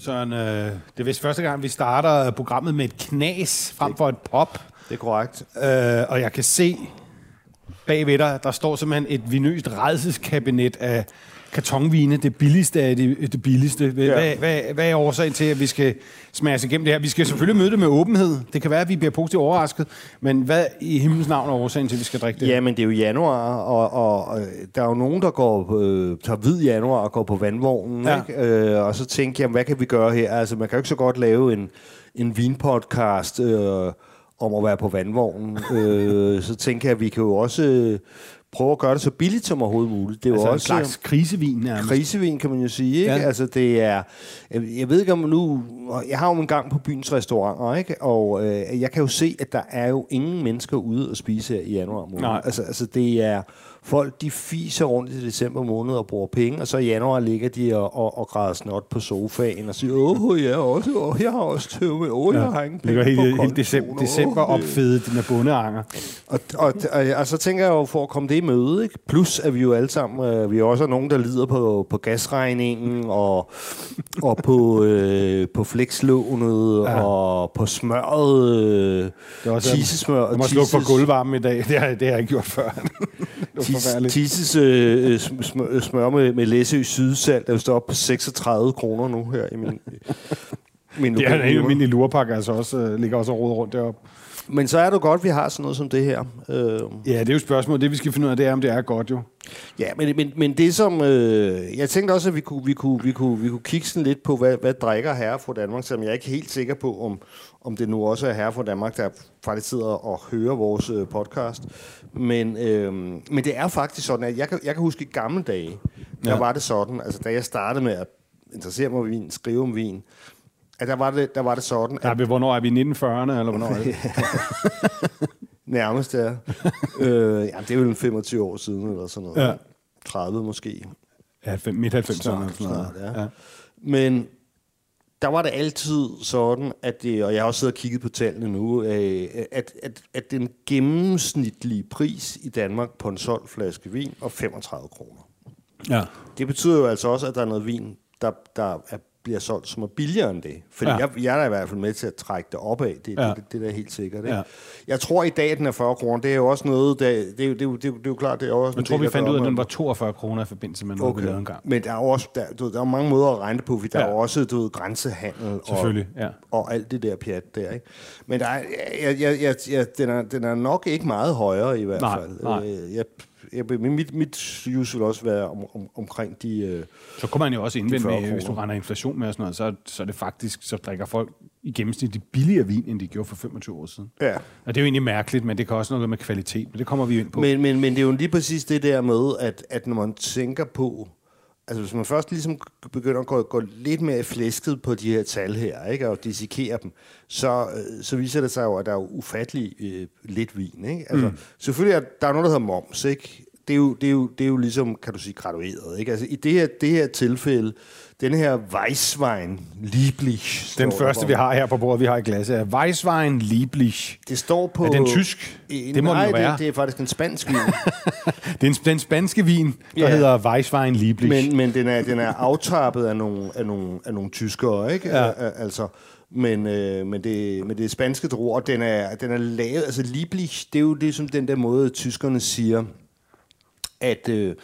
Søren, øh, det er vist første gang, vi starter programmet med et knas frem for et pop. Det er korrekt. Øh, og jeg kan se bagved dig, der står simpelthen et vinøst redselskabinet af kartonvine, det billigste af det, det billigste. Hvad, ja. hvad, hvad, er årsagen til, at vi skal smage igennem det her? Vi skal selvfølgelig møde det med åbenhed. Det kan være, at vi bliver positivt overrasket. Men hvad i himlens navn er årsagen til, at vi skal drikke det? Jamen, det er jo januar, og, og, og der er jo nogen, der går, øh, tager hvid januar og går på vandvognen. Ja. Ikke? Øh, og så tænker jeg, hvad kan vi gøre her? Altså, man kan jo ikke så godt lave en, en vinpodcast øh, om at være på vandvognen. øh, så tænker jeg, at vi kan jo også øh, prøve at gøre det så billigt som overhovedet muligt. Det er altså jo en også slags krisevin nærmest. krisevin, kan man jo sige. Ikke? Ja. Altså, det er... Jeg, jeg ved ikke om nu... Jeg har jo en gang på byens restauranter, ikke? Og øh, jeg kan jo se, at der er jo ingen mennesker ude at spise her i januar måned. Nej. Altså, altså, det er... Folk, de fiser rundt i december måned og bruger penge, og så i januar ligger de og, og, og græder snot på sofaen og siger, åh, jeg, også, åh, jeg har også tømme, åh, jeg har ingen penge helt, på helt december, december opfedet dine bundeanger. og, og, og, og så tænker jeg jo, for at komme det i møde, ikke? plus at vi jo alle sammen, øh, vi er også nogen, der lider på, på gasregningen, og, og på, øh, på flekslånet, Ja. ja. og på smøret, øh, tisesmør. Jeg må slukke for gulvvarmen i dag. Det har, det har jeg ikke gjort før. forfærdeligt. Tises øh, øh, smør, smør med, med Læsø sydsalt, der står op på 36 kroner nu her i min, min Det er en helt almindelig lurpakke, altså også, øh, ligger også og rundt deroppe. Men så er det godt, at vi har sådan noget som det her. Øh, Ja, det er jo spørgsmålet. Det vi skal finde ud af, det er, om det er godt jo. Ja, men, men, men det som... Øh, jeg tænkte også, at vi kunne, vi kunne, vi kunne, vi kunne kigge sådan lidt på, hvad, hvad drikker herre fra Danmark, som jeg er ikke helt sikker på, om, om det nu også er herre fra Danmark, der faktisk sidder og hører vores øh, podcast. Men, øh, men det er faktisk sådan, at jeg kan, jeg kan huske i gamle dage, der Ja. var det sådan, altså da jeg startede med at interessere mig for vin, skrive om vin, at der var det, der var det sådan, Ja, at vi- hvornår er vi? I 1940'erne, eller hvornår er det? nærmest er, øh, ja, det er jo en 25 år siden, eller sådan der var det altid sådan, at det, og jeg har også siddet og kigget på tallene nu, øh, at, at, at den gennemsnitlige pris i Danmark på en solgt flaske vin var 35 kroner. Ja. Det betyder jo altså også, at der er noget vin, der, der er, bliver solgt, som er billigere end det. Fordi Ja. jeg, jeg er i hvert fald med til at trække det opad. Det, Ja. det, det, det er helt sikkert. Ikke? Ja. Jeg tror i dag, den er 40 kroner. Det er jo også noget, der, det, er, jo- det, er, det, er, det er jo klart, det er også... Jeg tror, del vi fandt ud af, at den var 42 kroner i forbindelse med noget, okay. vi lavede en gang. men der er jo også der, du, der er mange måder at regne på, fordi der Ja. er også du ved, grænsehandel og, ja. og alt det der pjat der. Ikke? Men der er, jeg, jeg, jeg, jeg, den, er, den er nok ikke meget højere i hvert Nej, fald. nej. Øh, Jeg, jeg, mit, mit use vil også være om, om, omkring de... Øh, Så kunne man jo også indvende 40 med, hvis du regner inflation med og sådan noget, så, så er det faktisk, så drikker folk i gennemsnit billigere vin, end de gjorde for 25 år siden. ja. Og det er jo egentlig mærkeligt, men det kan også noget med kvalitet, men det kommer vi jo ind på. Men, men, men det er jo lige præcis det der med, at, at når man tænker på, altså hvis man først ligesom begynder at gå, gå lidt mere flæsket på de her tal her, ikke, og dissekere dem, så, øh, så viser det sig jo, at der er jo ufattelig øh, lidt vin. Ikke? Altså, mm. Selvfølgelig er der er noget, der hedder moms, ikke? Det er, jo, det, er jo, det er jo ligesom, kan du sige, gradueret. Ikke? Altså, I det her, det her tilfælde, den her Weisswein Lieblich... Den første, vi har her på bordet, vi har i glasset, er Weisswein Lieblich. Det står på... Er den tysk? Øh, Det må den nej, jo være. Det, det er faktisk en spansk vin. Det er en, den spanske vin, der Ja. hedder Weisswein Lieblich. Men, men den, er, den er aftappet af nogle, af nogle, af nogle tyskere, ikke? Ja. Al- Altså, men, øh, men, det, men det er spanske druer, og den er, den er lavet... Altså, Lieblich, det er jo det, som den der måde, tyskerne siger, at, øh,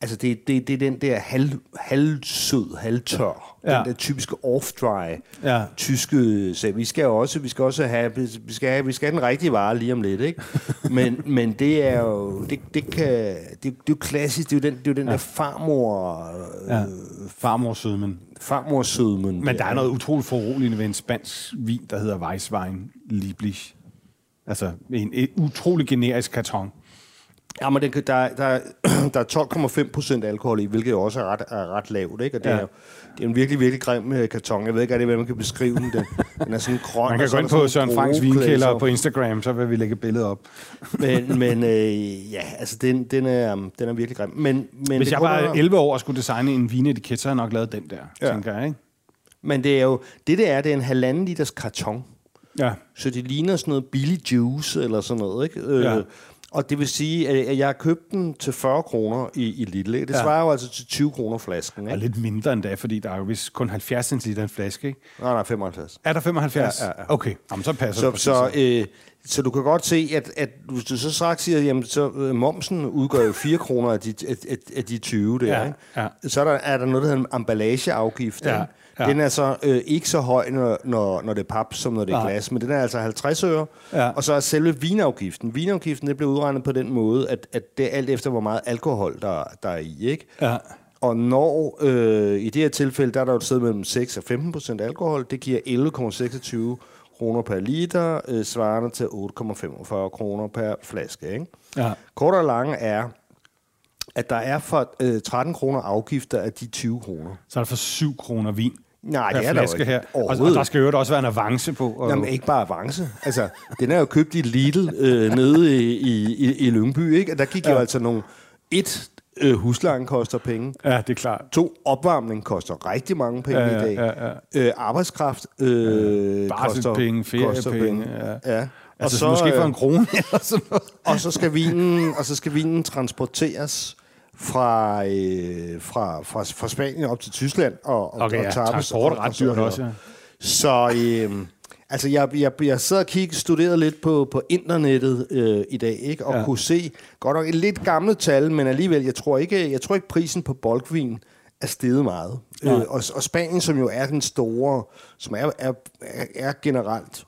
Altså, det, det, det er den der halv, halvsød, halvtør. Ja. Den der typiske off-dry Ja. tyske... Så vi skal også, vi skal også have, vi skal have, vi skal have den rigtige vare lige om lidt, ikke? Men, men det er jo, det, det kan, det, det er jo klassisk, det er jo den, det er jo den ja. der farmor, Ja. Farmorsødmen. farmorsødmen. Men der er noget utroligt foruroligende ved en spansk vin, der hedder Weisswein Lieblich. Altså en, en utrolig generisk karton. Ja, men det, der, der, der er 12,5 procent alkohol i, hvilket jo også er ret, er ret lavt, ikke? Og det, Ja. er, det er en virkelig, virkelig grim øh, karton. Jeg ved ikke rigtig, hvordan man kan beskrive den. Den, den er sådan grøn. Man kan gå er ind på Søren Franks vinkælder på Instagram, så vil vi lægge billedet op. Men, men øh, ja, altså, den, den, er, den er virkelig grim. Men, men Hvis det jeg var være- 11 år og skulle designe en vinetiket, så havde jeg nok lavet den der, Ja. tænker jeg, ikke? Men det er jo, det der er, det er en halvanden liters karton. Ja. Så det ligner sådan noget billig juice eller sådan noget, ikke? Øh, Ja. Og det vil sige, at jeg har købt den til 40 kroner i, i Lidl. Det Ja. svarer jo altså til 20 kroner flasken, Og ikke? lidt mindre end da, fordi der er jo vist kun 70 cm en flaske, ikke? Nej, nej, 75. Er der 75? Ja, ja, ja. Okay, Jamen, så passer Så, det så, øh, så du kan godt se, at, at hvis du så straks siger, jamen så øh, momsen udgør jo 4 kroner af de, af, af, af de 20 der, Ja, ikke? ja. så er der, er der noget, der hedder en emballageafgift. Ja, ikke? Ja. Den er så øh, ikke så høj, når, når, når det er pap, som når det er Nej. glas, men den er altså 50 øre. Ja. Og så er selve vinafgiften. Vinafgiften det bliver udregnet på den måde, at, at det er alt efter, hvor meget alkohol, der, der er i. Ikke? Ja. Og når, øh, i det her tilfælde, der er der jo et sted mellem 6 og 15 procent alkohol, det giver 11,26 kroner per liter, øh, svarende til 8,45 kroner per flaske. Ikke? Ja. Kort og lange er, at der er for øh, 13 kroner afgifter af de 20 kroner. Så er der for 7 kroner vin. Nej, det er der jo her. Og, og der skal jo også være en avance på. Og, Jamen, ikke bare avance. Altså, den er jo købt i Lidl øh, nede i, i, i, i Lyngby, ikke? Og der gik ja. jo Ja. altså nogle... Et, øh, huslejen koster penge. Ja, det er klart. To, opvarmning koster rigtig mange penge Ja, i ja, dag. ja, ja. Øh, arbejdskraft øh, Barselpenge, koster, koster feriepenge, penge. ja. ja. Altså, så, måske for en øh, krone eller sådan noget. og så skal vinen, og så skal vinen transporteres fra, øh, fra, fra, fra Spanien op til Tyskland og, og, Okay, og ja, tappes, transport og- ret dyrt også, ja. Så øh, altså, jeg, jeg, jeg sad og kiggede, studerede lidt på, på internettet øh, i dag, ikke? og ja. Ja. kunne se godt nok et lidt gammelt tal, men alligevel, jeg tror ikke, jeg tror ikke prisen på bolkvin er steget meget. Øh, og, og Spanien, som jo er den store, som er, er, er generelt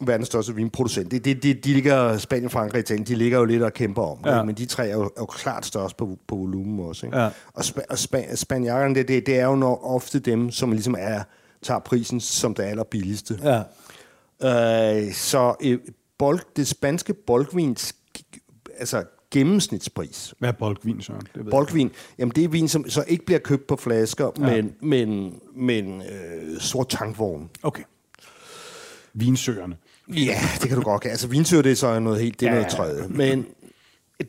verdens største vinproducent. Det, det, det, de ligger, Spanien, Frankrig og Italien, de ligger jo lidt og kæmper om. Ja. Men de tre er jo, er jo klart størst på, på volumen også. Ikke? Ja. Og, spa, og spa, spanierne, det, det, det er jo nok ofte dem, som ligesom er, tager prisen som det allerbilligste. Ja. Øh, så øh, bolk, det spanske bolkvins altså gennemsnitspris, Hvad er bolkvin, Søren? Det bolkvin, jamen det er vin, som så ikke bliver købt på flasker, ja. men, men, men øh, sort tankvogn. Okay. Vinsøerne. Ja, det kan du godt. Altså vinsøer, det er så noget helt, det er Ja, noget ja. tredje. Men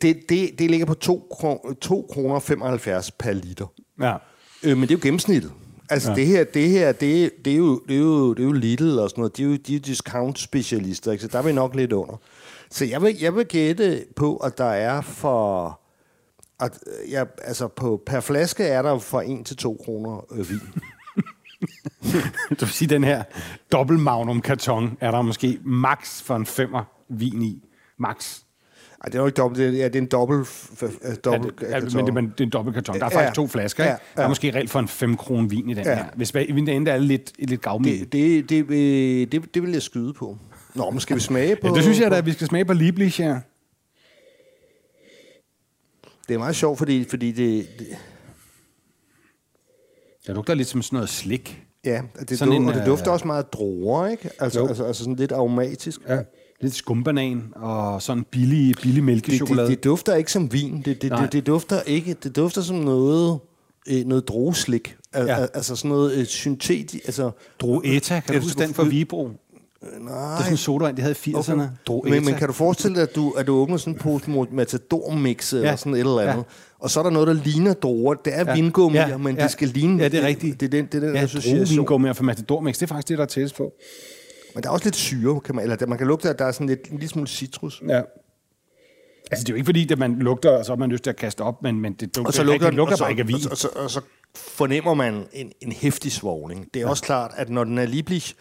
det, det, det ligger på 2 kroner 75 per liter. Ja. Øh, men det er jo gennemsnittet. Altså ja. det her, det her, det, det, er jo, det, er jo, det er jo Lidl og sådan noget. De er jo, de er jo discount-specialister, ikke? så der er vi nok lidt under. Så jeg vil, jeg vil gætte på, at der er for... At, ja, altså på, per flaske er der fra 1 til 2 kroner øh, vin. Det vil sige, den her dobbelt magnum karton er der måske max for en femmer vin i. Max. Ej, det er jo ikke dobbelt, det er, ja, det er en dobbelt... f- Ja, dobbelt det, ja, men det, men det er en dobbelt karton. Der er Ja. faktisk to flasker, ikke? Ja, Der er ja. måske reelt for en 5 kroner vin i den Ja. her. Hvis vin derinde er lidt, lidt gavmild. det, det, det, det, det, det vil jeg skyde på. Nå, men skal vi smage på... Ja, det synes jeg da, at vi skal smage på Lieblich her. Det er meget sjovt, fordi, fordi det, det, Det lugter lidt som sådan noget slik. ja, det, Sådan du, en, og det øh, dufter også meget druer, ikke? Altså, Jo. altså, altså sådan lidt aromatisk. Ja. Lidt skumbanan og sådan billig, billig Det, mælkechokolade. det, det, dufter ikke som vin. Det, det, Nej. det, det, dufter ikke. Det dufter som noget, øh, noget drueslik. Al, Ja. Altså sådan noget øh, syntetisk. Altså, Droeta, kan du huske den fra Vibro? Det nej. er sådan en sodavand, de havde i 80'erne. Okay. Men, men kan du forestille dig, at du, at du åbner sådan en pose matador-mix eller Ja. sådan et eller andet, Ja. Og så er der noget, der ligner druer. Det er Ja. vingummier, Ja. men Ja. det skal ligne... Ja, det er rigtigt. Det er den, det er den Ja, association. druevingummier fra Matador Mix, det er faktisk det, der er tættest på. Men der er også lidt syre, kan man, eller man kan lugte, at der er sådan lidt, en lille smule citrus. Ja. Altså, det er jo ikke fordi, at man lugter, og så har man lyst til at kaste op, men, men det, Og så lugter, det lugter og så, bare ikke af vin. Og så, og, så, og så fornemmer man en, en hæftig svogling. Det er ja. også klart, at når den er liblich,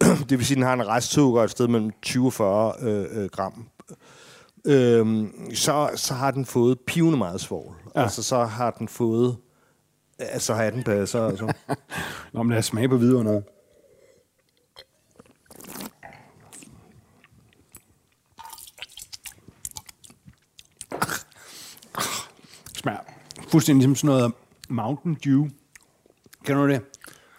det vil sige, at den har en restsukker et sted mellem 20 og 40 øh, øh, gram, øh, så, så har den fået pivende meget svovl. ja. altså så har den fået, altså har den passer, altså. Nå, men lad os smage på vidunderet. Smager fuldstændig som sådan noget Mountain Dew. Kender du det?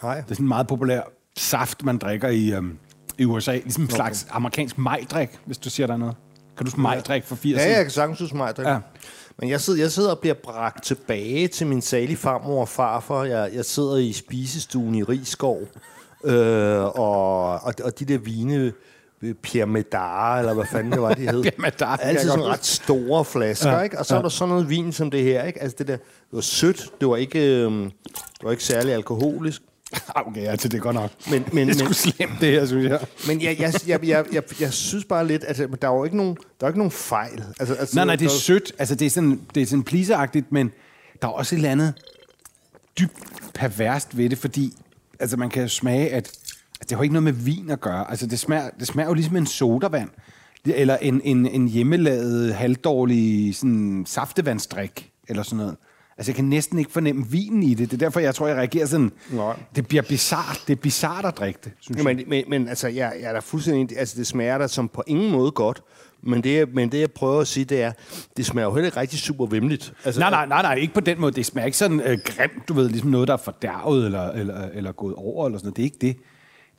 Nej. Det er sådan en meget populær saft, man drikker i, øhm, i USA. Ligesom en slags amerikansk majdrik, hvis du siger der er noget. Kan du huske majdrik for 80 Ja, jeg kan sagtens huske. Ja. Men jeg sidder, jeg sidder og bliver bragt tilbage til min salige farmor og farfar. Jeg, jeg sidder i spisestuen i Rigskov, øh, og, og, og de der vine, øh, Pierre Medard, eller hvad fanden det var, de hed. Jeg Altid sådan ret store flasker, ja. ikke? Og så ja. er der sådan noget vin som det her, ikke? Altså det der, det var sødt, det var ikke, øh, det var ikke særlig alkoholisk. Okay, altså det er godt nok. Men, men, Det er men, slemt, det her, synes jeg. men jeg, jeg, jeg, jeg, jeg, jeg synes bare lidt, at der er jo ikke nogen, der er ikke nogen fejl. Altså, altså, Nej, nej, det er sødt. Altså, det er sådan, det er sådan pleaseragtigt, men der er også et eller andet dybt perverst ved det, fordi altså, man kan jo smage, at, at det har ikke noget med vin at gøre. Altså, det smager, det smager jo ligesom en sodavand. Eller en, en, en hjemmelavet, halvdårlig sådan, saftevandsdrik, eller sådan noget. Altså, jeg kan næsten ikke fornemme vinen i det. Det er derfor, jeg tror, jeg reagerer sådan... Nej. Det bliver bizart. Det er bizart at drikke det, synes Ja, jeg. men, men, men altså, jeg, jeg er da fuldstændig... Altså, det smager da som på ingen måde godt. Men det, jeg- men det, jeg prøver at sige, det er, det smager jo heller ikke rigtig super vemmeligt. Altså, Nej, nej, nej, nej, ikke på den måde. Det smager ikke sådan øh, grimt, du ved, ligesom noget, der er fordærvet eller, eller, eller gået over, eller sådan noget. Det er ikke det.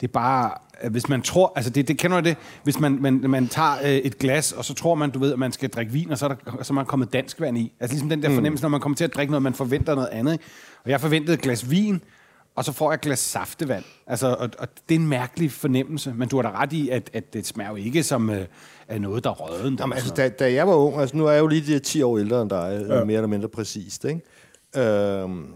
Det er bare, øh, hvis man tror, altså det, det kender du det, hvis man, man, man tager øh, et glas, og så tror man, du ved, at man skal drikke vin, og så er, der, så er man kommet dansk vand i. Altså ligesom den der fornemmelse, når man kommer til at drikke noget, man forventer noget andet. Ikke? Og jeg forventede et glas vin, og så får jeg et glas saftevand. Altså, og, og det er en mærkelig fornemmelse, men du har da ret i, at, at det smager jo ikke som øh, af noget, der er rødden. Jamen, altså, da, da jeg var ung, altså nu er jeg jo lige de 10 år ældre end dig, ja. mere eller mindre præcist, ikke? Øhm,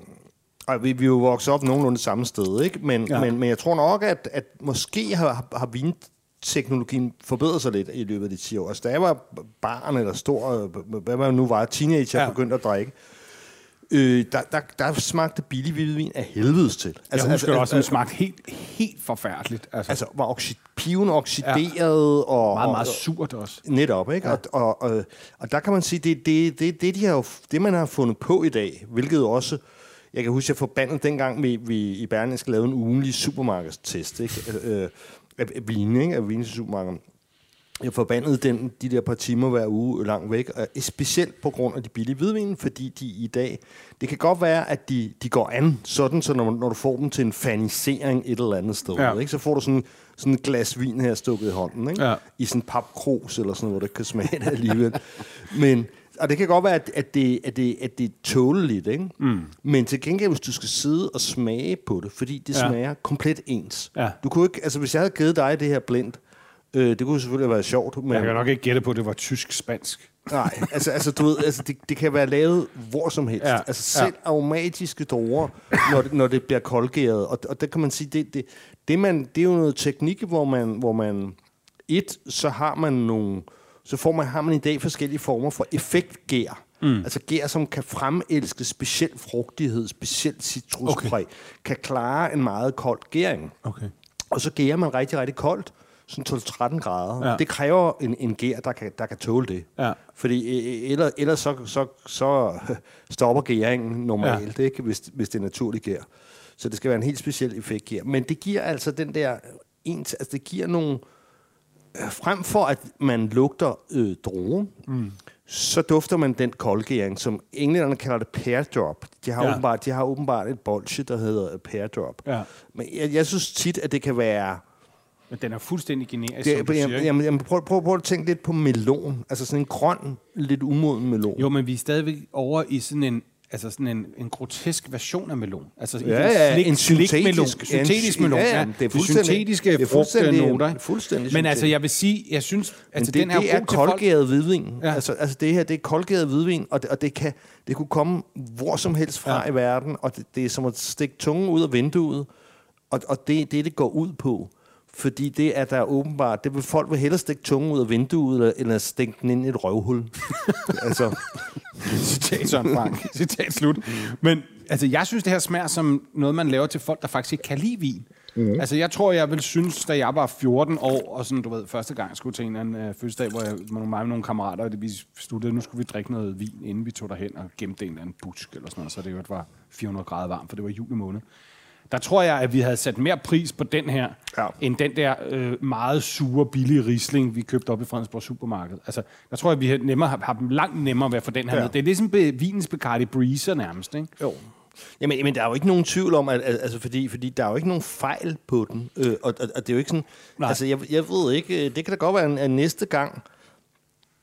og vi, vi er jo vokset op nogenlunde samme sted, ikke? Men, Ja. men, men jeg tror nok, at, at måske har, har vinteknologien forbedret sig lidt i løbet af de 10 år. Altså, da jeg var barn eller stor, øh, hvad man nu var, teenager, Ja. begyndte at drikke, øh, der, der, der smagte billig hvidvin af helvedes til. Altså, jeg husker altså, også, at den smagte helt, helt forfærdeligt. Altså, Altså, var oxi- piven oxideret, ja. og... meget, meget surt også. Netop, ikke? Ja. Og, og, og, og der kan man sige, det det, det, det, de har, det man har fundet på i dag, hvilket også, jeg kan huske, jeg forbandede dengang, vi, vi i Berlingske lavede en ugenlig supermarkedstest, ikke? Øh, øh, af, af vine, ikke? Af vine til supermarkedet. Jeg forbandede den, de der par timer hver uge langt væk, og specielt på grund af de billige hvidvin, fordi de i dag, det kan godt være, at de, de går an sådan, så når, når du får dem til en fanisering et eller andet sted, Ja. ikke? så får du sådan, sådan et glas vin her stukket i hånden, ikke? Ja. i sådan en papkrus eller sådan noget, hvor det kan smage det alligevel. Men, og det kan godt være, at, at, det, at, det, at det er tåleligt, ikke? Mm. Men til gengæld, hvis du skal sidde og smage på det, fordi det Ja. smager komplet ens. Ja. Du kunne ikke, altså hvis jeg havde givet dig det her blindt, øh, det kunne selvfølgelig have været sjovt, men Jeg kan nok ikke gætte på, at det var tysk-spansk. nej, altså, altså, du ved, altså det, det kan være lavet hvor som helst. Ja. Altså selv ja. aromatiske druer, når det, når det bliver koldgæret. Og, og der kan man sige, det, det, det, man, det er jo noget teknik, hvor man, hvor man et, så har man nogle, så får man, har man i dag forskellige former for effektgær. Mm. Altså gær, som kan fremelske speciel frugtighed, specielt citruspræg, okay. kan klare en meget kold gæring. Okay. Og så gærer man rigtig, rigtig koldt, sådan 12-13 grader. Ja. Det kræver en, en gær, der kan, der kan tåle det. Ja. Fordi øh, ellers, ellers så, så, så stopper gæringen normalt, ja. ikke, hvis, hvis det er naturlig gær. Så det skal være en helt speciel effekt gær. Men det giver altså den der... Ens, altså det giver nogle... øh, Frem for at man lugter øh, druen, mm. så dufter man den koldgæring, som englænderne kalder det pear drop. De har, Ja. åbenbart, de har åbenbart et bolsje, der hedder pear drop. Ja. Men jeg, jeg synes tit, at det kan være... Men den er fuldstændig generisk, Det, som du jeg, siger, jamen, jamen, prøv, prøv, prøv at tænke lidt på melon. Altså sådan en grøn, lidt umoden melon. Jo, men vi er stadigvæk over i sådan en, altså sådan en, en grotesk version af melon. Altså Ja, ja, slik, en slikmelon. syntetisk- Syntetisk en- melon, ja, ja. Det er fuldstændig- syntetiske det er fuldstændig- frugtnoter. ikke? fuldstændig Men altså, jeg vil sige, jeg synes, altså det, den er det er koldgæret hvidvin. Ja. Altså, altså det her, det er koldgæret hvidvin, og det, og det, kan, det kunne komme hvor som helst fra Ja. i verden, og det, det er som at stikke tungen ud af vinduet, og, og det er det, det går ud på. Fordi det er der åbenbart, det vil folk vil hellere stikke tungen ud af vinduet, eller, eller stikke den ind i et røvhul. altså, Citat Søren Frank. Citat slut. Men altså, jeg synes, det her smager som noget, man laver til folk, der faktisk ikke kan lide vin. Mm. Altså, jeg tror, jeg vil synes, da jeg var 14 år, og sådan, du ved, første gang skulle til en eller anden øh, fødselsdag, hvor jeg med mig og nogle kammerater, og det, vi sluttede, nu skulle vi drikke noget vin, inden vi tog derhen og gemte en eller anden busk eller sådan noget, så det jo var 400 grader varmt, for det var juli måned. Der tror jeg, at vi havde sat mere pris på den her, ja. end den der øh, meget sure, billige risling, vi købte op i Fredensborg Supermarked. Altså, der tror jeg, at vi nemmere, har, har langt nemmere ved at få den her ja. med. Det er ligesom be, vinens Bacardi Breezer nærmest, ikke? Jo. Jamen, men der er jo ikke nogen tvivl om, at, altså, fordi, fordi der er jo ikke nogen fejl på den. Øh, og, og, og det er jo ikke sådan... Nej. Altså, jeg, jeg ved ikke... Det kan da godt være, at næste gang,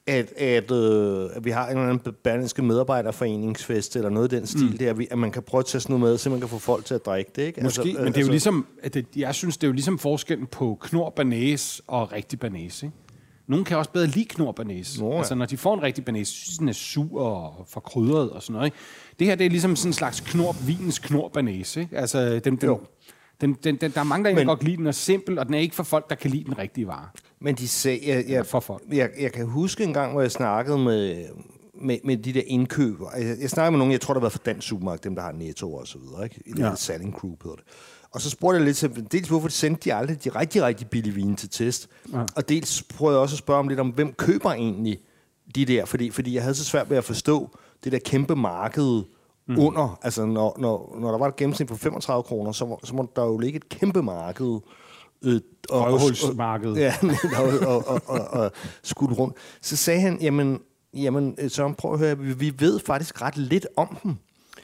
at, at, øh, at vi har en eller anden berlingske medarbejderforeningsfest, eller noget af den stil mm. der, at man kan prøve at tage sådan noget med, så man kan få folk til at drikke det, ikke? Måske, altså, men det er jo altså, ligesom... At det, jeg synes, det er jo ligesom forskellen på knor banæs og rigtig banæs, ikke? Nogle kan også bedre lide knor banæs. Nå, ja. Altså, når de får en rigtig banæs, synes den er sur og forkrydret og sådan noget, ikke? Det her, det er ligesom sådan en slags knor, vinens knor banæs, ikke? Altså, den, den, den, den, den, der er mange, der men, godt lide den er simpel, og den er ikke for folk, der kan lide den rigtige vare. Men de sagde, jeg, jeg, for folk. Jeg, jeg kan huske en gang, hvor jeg snakkede med, med, med de der indkøber. Jeg, jeg snakkede med nogen, jeg tror, der var fra Dansk Supermarkt, dem der har Netto og så videre, ikke? Det ja. Selling Group hedder det. Og så spurgte jeg lidt til, dels hvorfor de sendte de aldrig de rigtig, rigtig billige vine til test. Ja. Og dels prøvede jeg også at spørge om lidt om, hvem køber egentlig de der? Fordi, fordi jeg havde så svært ved at forstå det der kæmpe marked, mm. under. Altså, når, når, når der var et gennemsnit på 35 kroner, så, så må der jo ligge et kæmpe marked. Øh, og, Røvhulsmarked. Ja, og, og, og, og, skudt rundt. Så sagde han, jamen, jamen øh, så prøv at høre, vi, vi ved faktisk ret lidt om dem.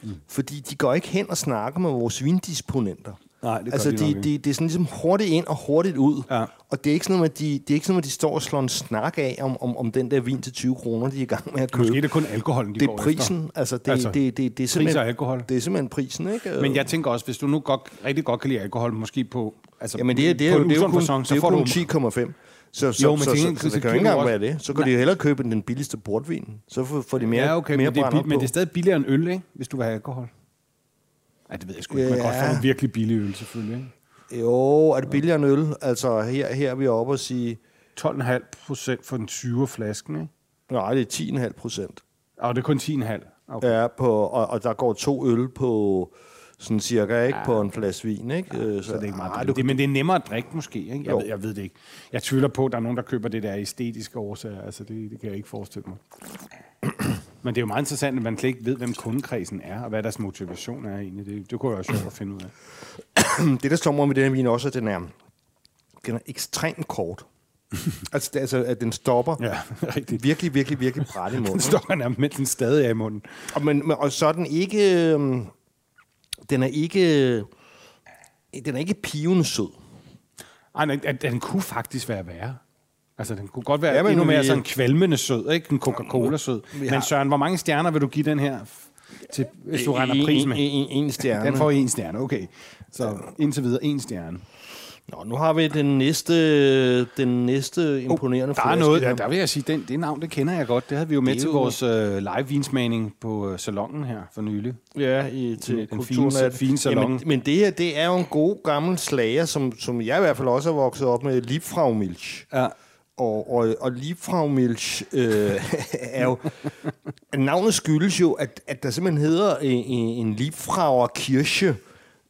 Mm. Fordi de går ikke hen og snakker med vores vindisponenter. Nej, det altså, de, de, de, det er sådan ligesom hurtigt ind og hurtigt ud. Ja. Og det er ikke sådan noget, at de, det er ikke sådan, at de står og slår en snak af om, om, om den der vin til 20 kroner, de er i gang med at købe. Måske er det kun alkoholen, de Det er prisen. Efter. Altså, det, altså, det, det, det, er simpelthen, alkohol. det er simpelthen prisen, ikke? Men jeg tænker også, hvis du nu godt, rigtig godt kan lide alkohol, måske på altså, Jamen, det er, det er, på det er jo kun, det er kun 10,5. Så, så, jo, men så, så, så, så, det kan jo ikke engang være det. Så kan de jo hellere købe den billigste portvin. Så får, får de mere, ja, okay, mere men, det er, men det er stadig billigere end øl, ikke? hvis du vil have alkohol. Ja, det ved jeg sgu ikke. Man kan godt få en virkelig billig øl, selvfølgelig. Ikke? Jo, er det billigere end øl? Altså, her, her er vi oppe og sige... 12,5 procent for den 20 flasken, ikke? Nej, det er 10,5 procent. Og det er kun 10,5? Okay. Ja, på, og, og der går to øl på sådan cirka, ikke? Ja. På en flaske vin, ikke? Ja, så, så det er ikke meget ah, det, Men det er nemmere at drikke måske, ikke? Jeg, ved, jeg ved det ikke. Jeg tvivler på, at der er nogen, der køber det der æstetiske årsager. Altså, det, det kan jeg ikke forestille mig. Men det er jo meget interessant, at man slet ikke ved, hvem kundekredsen er, og hvad deres motivation er egentlig. Det, det kunne jeg også sjovt at finde ud af. det, der slår mig med den her vin også, at den er, den er ekstremt kort. altså, det, altså, at den stopper ja, rigtig. virkelig, virkelig, virkelig bræt i munden. den stopper nærmest, mens den stadig er i munden. Og, men, men, og så er den ikke... Øh, den er ikke... Den er ikke pivende sød. Ej, den, den kunne faktisk være værre. Altså, den kunne godt være ja, endnu mere vi... sådan kvalmende sød, ikke? En Coca-Cola-sød. Har... Men Søren, hvor mange stjerner vil du give den her, til, hvis du regner pris med? En, en, en stjerne. Den får en stjerne, okay. Så indtil videre en stjerne. Nå, nu har vi den næste, den næste imponerende oh, Der er noget, der, der vil jeg sige, den, det navn, det kender jeg godt. Det havde vi jo med til jo... vores uh, live-vinsmagning på uh, salongen her for nylig. Ja, i, til den, den fine, fine salon. Jamen, men det her, det er jo en god gammel slager, som, som jeg i hvert fald også har vokset op med, Liebfrau Milch. Ja og, og, og Liebfrau Milch øh, er jo... navnet skyldes jo, at, at der simpelthen hedder en, en Liebfrauer Kirche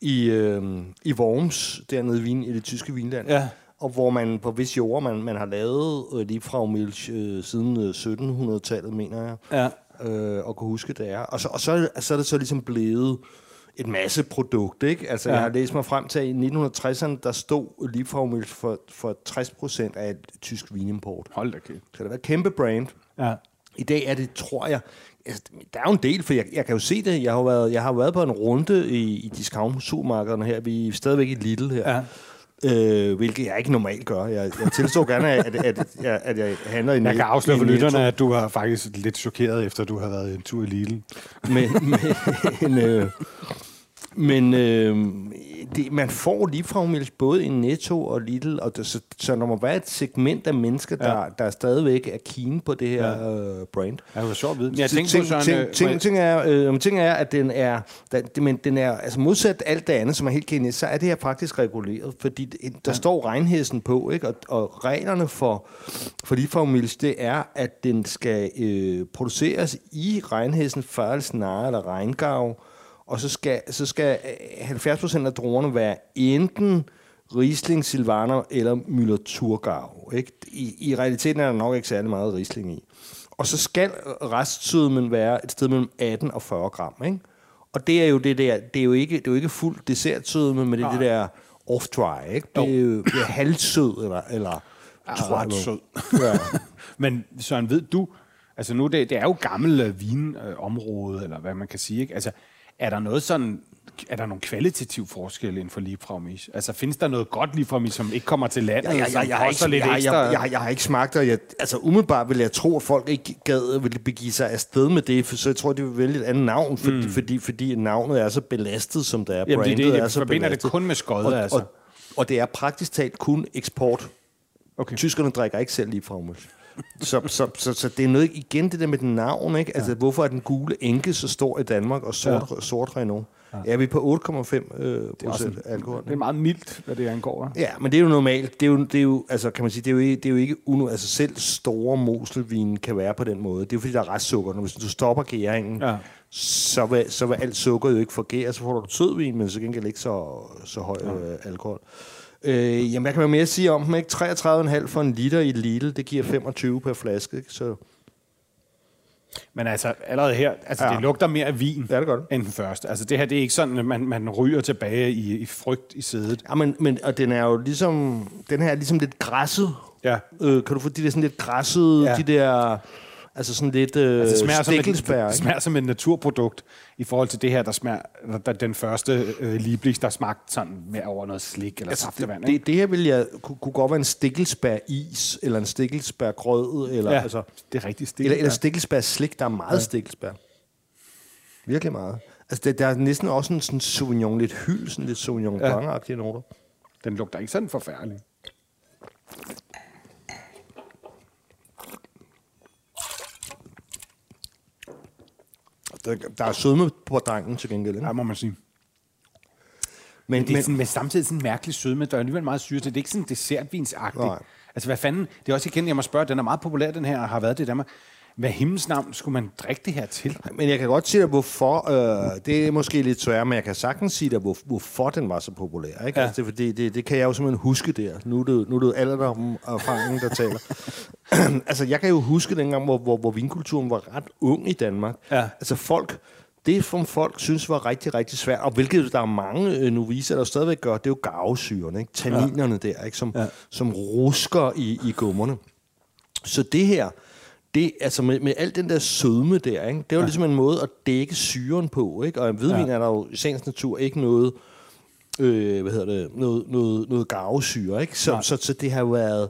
i, øh, i Worms, dernede i, Wien, i det tyske Vinland. Ja. Og hvor man på visse jord, man, man har lavet øh, Liebfrau Milch øh, siden øh, 1700-tallet, mener jeg. Ja. Øh, og kunne huske, det er. Og så, og så, så er det så ligesom blevet et masse produkt, ikke? Altså, ja. jeg har læst mig frem til, at i 1960'erne, der stod Liebfraumilch for, for 60% af et tysk vinimport. Hold da kæft. Så det var et kæmpe brand. Ja. I dag er det, tror jeg, altså, der er jo en del, for jeg, jeg kan jo se det. Jeg har været, jeg har været på en runde i, i discount-supermarkederne her. Vi er stadigvæk i Lidl her. Ja. Øh, hvilket jeg ikke normalt gør. Jeg, jeg tilstår gerne, at, at, at, jeg, at jeg handler i Jeg kan afsløre for lytterne, at du var faktisk lidt chokeret, efter du har været en tur i Lidl. Men, men øh, men øh, det, man får Liebfraumilch både i Netto og Lidl, og det, så, så der må være et segment af mennesker, der, ja. der stadigvæk er keen på det her ja. øh, brand. Ja, det var sjovt at vide. Jeg tænker ting, på sådan... Ting, ting, ting, er, øh, ting er, at den er, den, men den er, altså modsat alt det andet, som er helt kendt, så er det her faktisk reguleret, fordi der ja. står regnhesten på, ikke? Og, og reglerne for, for Liebfraumilch, det er, at den skal øh, produceres i regnhesten, Færelsnare eller Regngav, og så skal, så skal 70% øh, af druerne være enten Riesling, Silvaner eller Müller Thurgau. Ikke? I, I realiteten er der nok ikke særlig meget Riesling i. Og så skal restsødmen være et sted mellem 18 og 40 gram. Ikke? Og det er jo det der, det er jo ikke, det er jo ikke fuld dessertsødme, men det er det der off-dry. Ikke? Det er jo det er halvsød, eller, eller ret sød. Ja. Men Søren, ved du, altså nu, det, det er jo gammel øh, vinområde, eller hvad man kan sige, ikke? Altså, er der noget sådan, er der nogle kvalitativ forskelle inden for Liebfraumis? Altså, findes der noget godt Liebfraumis, som ikke kommer til landet, Ja, ja, ja, jeg, har ikke, lidt jeg, ekstra? jeg, jeg, jeg har ikke smagt det, og jeg, altså umiddelbart vil jeg tro, at folk ikke gad ville begive sig afsted med det, for så jeg tror, de vil vælge et andet navn, fordi, mm. fordi, fordi navnet er så belastet, som det er. Jamen, det er det, Brandet jeg er så forbinder det belastet. kun med skodde, og, altså. Og, og det er praktisk talt kun eksport. Okay. Tyskerne drikker ikke selv lige fra så, så, så, så, det er noget, igen det der med den navn, ikke? Altså, hvorfor er den gule enke så stor i Danmark, og sort, ja. sort Renault? Ja. Er vi på 8,5 øh, procent alkohol? Det er meget mildt, hvad det angår. Ja, men det er jo normalt. Det er jo, det er jo altså, kan man sige, det er jo ikke, det er jo ikke uno, altså selv store moselvin kan være på den måde. Det er jo fordi, der er restsukker. Når hvis du stopper gæringen, Ja. så, vil, så vil alt sukker jo ikke forgære. Så får du sødvin, men så gengæld ikke så, så høj øh, alkohol. Øh, jamen, hvad kan man mere sige om dem? Ikke? 33,5 for en liter i lille, det giver 25 per flaske. Ikke? Så Men altså, allerede her, altså, ja. Det lugter mere af vin, Ja, det gør det. end den første. Altså, det her, det er ikke sådan, at man, man ryger tilbage i, i frygt i sædet. Ja, men, men og den er jo ligesom, den her er ligesom lidt græsset. Ja. Øh, kan du få de der sådan lidt græssede, ja. de der, altså sådan lidt øh, Altså, det smager, som et, stikkelsbær, det ikke? smager som et naturprodukt i forhold til det her, der smager, der, den første øh, Lieblich, der smagte sådan mere over noget slik eller altså, saftevand. det, det her vil jeg, kunne, kunne godt være en stikkelsbær is, eller en stikkelsbær grød, eller, ja, altså, det er rigtig stik. eller, eller stikkelsbær slik. Der er meget ja. stikkelsbær. Virkelig meget. Altså, det, der er næsten også en sådan Sauvignon, lidt hyld, sådan lidt Sauvignon Ja. Noter. Den lugter ikke sådan forfærdelig. Der, der er sødme på drengen til gengæld. Ikke? Ja, må man sige. Men, Det er men, sådan, med samtidig sådan en mærkelig sødme. Der er alligevel meget syre til. Det er ikke sådan dessertvinsagtigt. Nej. Altså, hvad fanden? Det er også igen, jeg må spørge, den er meget populær, den her, og har været det i Danmark. Hvad himmels navn skulle man drikke det her til? men jeg kan godt sige dig, hvorfor. Øh, det er måske lidt svært, men jeg kan sagtens sige dig, hvor, hvorfor den var så populær. Ikke? Ja. Altså, det, fordi, det, det kan jeg jo simpelthen huske der. Nu er det, nu er det alderdommen og erfaringen, der taler. altså, jeg kan jo huske dengang, hvor, hvor, hvor vinkulturen var ret ung i Danmark. Ja. Altså, folk... Det, som folk synes var rigtig, rigtig svært, og hvilket der er mange øh, noviser, der stadigvæk gør, det er jo garvesyrene, ikke? tanninerne ja. der, ikke? Som, ja. som rusker i, i gummerne. Så det her, det, altså med, med al den der sødme der, ikke? det er jo ja. ligesom en måde at dække syren på. Ikke? Og en hvidvin Ja. ja. er der jo i sagens natur ikke noget, øh, hvad hedder det, noget, noget, noget garvesyre. Ikke? Så, Nej. så, så, det har jo været,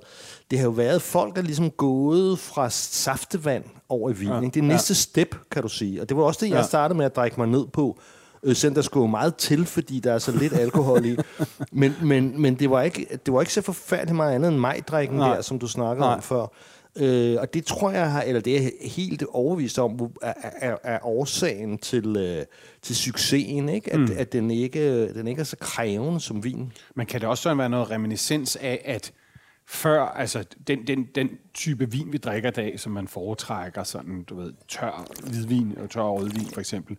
det har jo været folk, der ligesom gået fra saftevand over i vin. Ja. Ja. Ikke? Det er Ja. næste step, kan du sige. Og det var også det, jeg Ja. startede med at drikke mig ned på. Øh, selvom der skulle meget til, fordi der er så lidt alkohol i. Men, men, men det, var ikke, det var ikke så forfærdeligt meget andet end majdrikken der, som du snakkede Nej. om før. Øh, og det tror jeg har, eller det er helt overvist om, er, er, er årsagen til, øh, til succesen, ikke? At, mm. at den, ikke, den ikke er så krævende som vin. Men kan det også sådan være noget reminiscens af, at før, altså den, den, den type vin, vi drikker i dag, som man foretrækker, sådan, du ved, tør hvidvin og tør rødvin for eksempel,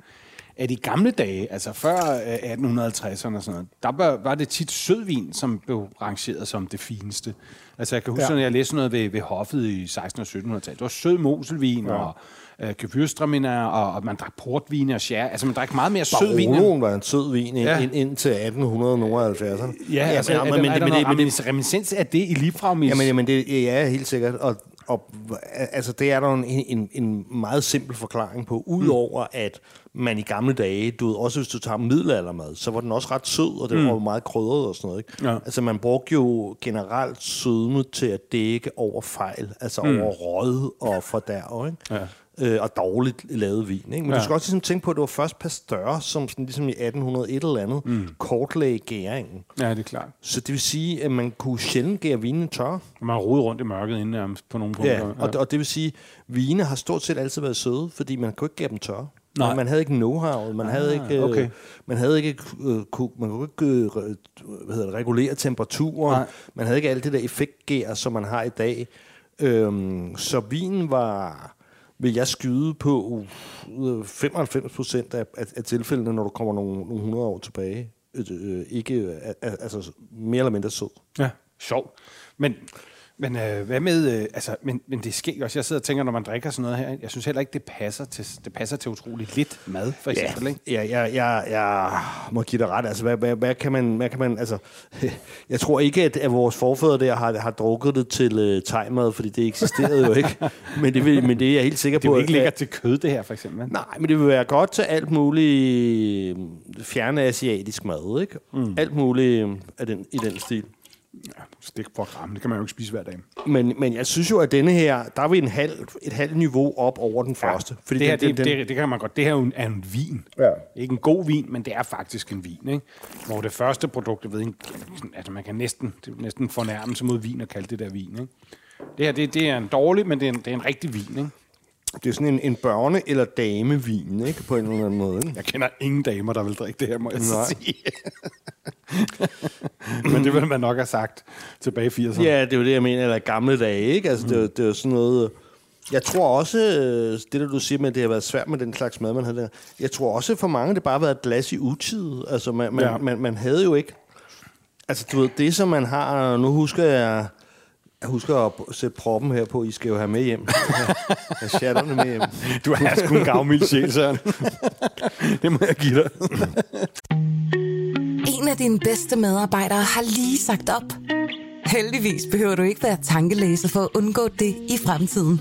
at i gamle dage, altså før øh, 1850'erne og sådan noget, der var, var det tit sødvin, som blev rangeret som det fineste. Altså jeg kan huske, Ja. ja. når jeg læste noget ved, ved hoffet i 1600- og 1700-tallet, det var sød moselvin ja. og øh, og, og man drak portvin og sherry. Altså man drak meget mere sød vin. Baroloen var en sød vin ind, Ja. ja. ind, ind til 1870'erne. Ja, altså, men, er, men, er der men, men, men, reminiscens af det i Liebfraumis? Jamen, jamen det ja, helt sikkert. Og, og altså, det er der en, en, en meget simpel forklaring på. Udover at man i gamle dage, du ved, også hvis du tager middelaldermad, så var den også ret sød, og det mm. var meget krydret og sådan noget. Ikke? Ja. Altså man brugte jo generelt sødme til at dække over fejl, altså mm. over råd og fordærv, ikke? Ja. Øh, og dårligt lavet vin. Ikke? Men ja. Du skal også ligesom tænke på, at det var først Pasteur, som sådan, ligesom i 1801 eller andet, mm. kortlagde gæringen. Ja, det er klart. Så det vil sige, at man kunne sjældent gære vinen tør. Man har rodet rundt i mørket inden nærmest på nogle punkter. Ja, og, og det vil sige, at vine har stort set altid været søde, fordi man kunne ikke gære dem tørre. Nej. Man, havde ikke know-how, man ah, havde ikke, øh, okay. man havde ikke, øh, ku, man kunne ikke øh, hvad hedder det, regulere temperaturen. Nej. Man havde ikke alt det der effektgær, som man har i dag. Øhm, så vinen var, vil jeg skyde på uh, øh, 95 procent af, af, af tilfældene, når du kommer nogle, nogle 100 år tilbage. øh, øh ikke, øh, altså mere eller mindre sød. Ja, sjov. Men, men øh, hvad med, øh, altså, men, men det sker også, jeg sidder og tænker, når man drikker sådan noget her, jeg synes heller ikke, det passer til, det passer til utrolig lidt mad, for eksempel, ja, ikke? Ja, jeg, jeg, jeg må give dig ret. Altså, hvad, hvad, hvad, kan man, hvad kan man, altså, jeg tror ikke, at, at vores forfædre der har, har drukket det til uh, tegmad, fordi det eksisterede jo ikke. Men det, vil, men det er jeg helt sikker Det på. er jo ikke lækkert til kød, det her, for eksempel. Nej, men det vil være godt til alt muligt øh, fjerne asiatisk mad, ikke? Mm. Alt muligt øh, af den, i den stil. Ja, stik for gram, det kan man jo ikke spise hver dag. Men, men jeg synes jo, at denne her, der er vi en halv, et halvt niveau op over den første. Fordi det, her, den, det, det, det kan man godt. Det her er en, er en vin. Ja. Ikke en god vin, men det er faktisk en vin. Ikke? Hvor det første produkt, jeg ved ikke, altså man kan næsten, det næsten fornærme sig mod vin og kalde det der vin. Ikke? Det her, det, det er en dårlig, men det er en, det er en rigtig vin. Ikke? Det er sådan en, en børne- eller damevin, ikke? På en eller anden måde. Ikke? Jeg kender ingen damer, der vil drikke det her, må jeg Nej. sige. men det ville man nok have sagt tilbage i 80'erne. Ja, det er jo det, jeg mener, eller gamle dage, ikke? Altså, mm. det, det er jo sådan noget... Jeg tror også, øh, det der du siger med, at det har været svært med den slags mad, man havde der. Jeg tror også, for mange, det bare har været et glas i utid. Altså, man, man, ja. man, man havde jo ikke... Altså, du ved, det som man har... Nu husker jeg... Jeg husker at sætte proppen her på, I skal jo have med hjem. Jeg chatterne med hjem. Du er sgu en gavmild sjæl, Søren. det må jeg give dig. En af dine bedste medarbejdere har lige sagt op. Heldigvis behøver du ikke være tankelæser for at undgå det i fremtiden.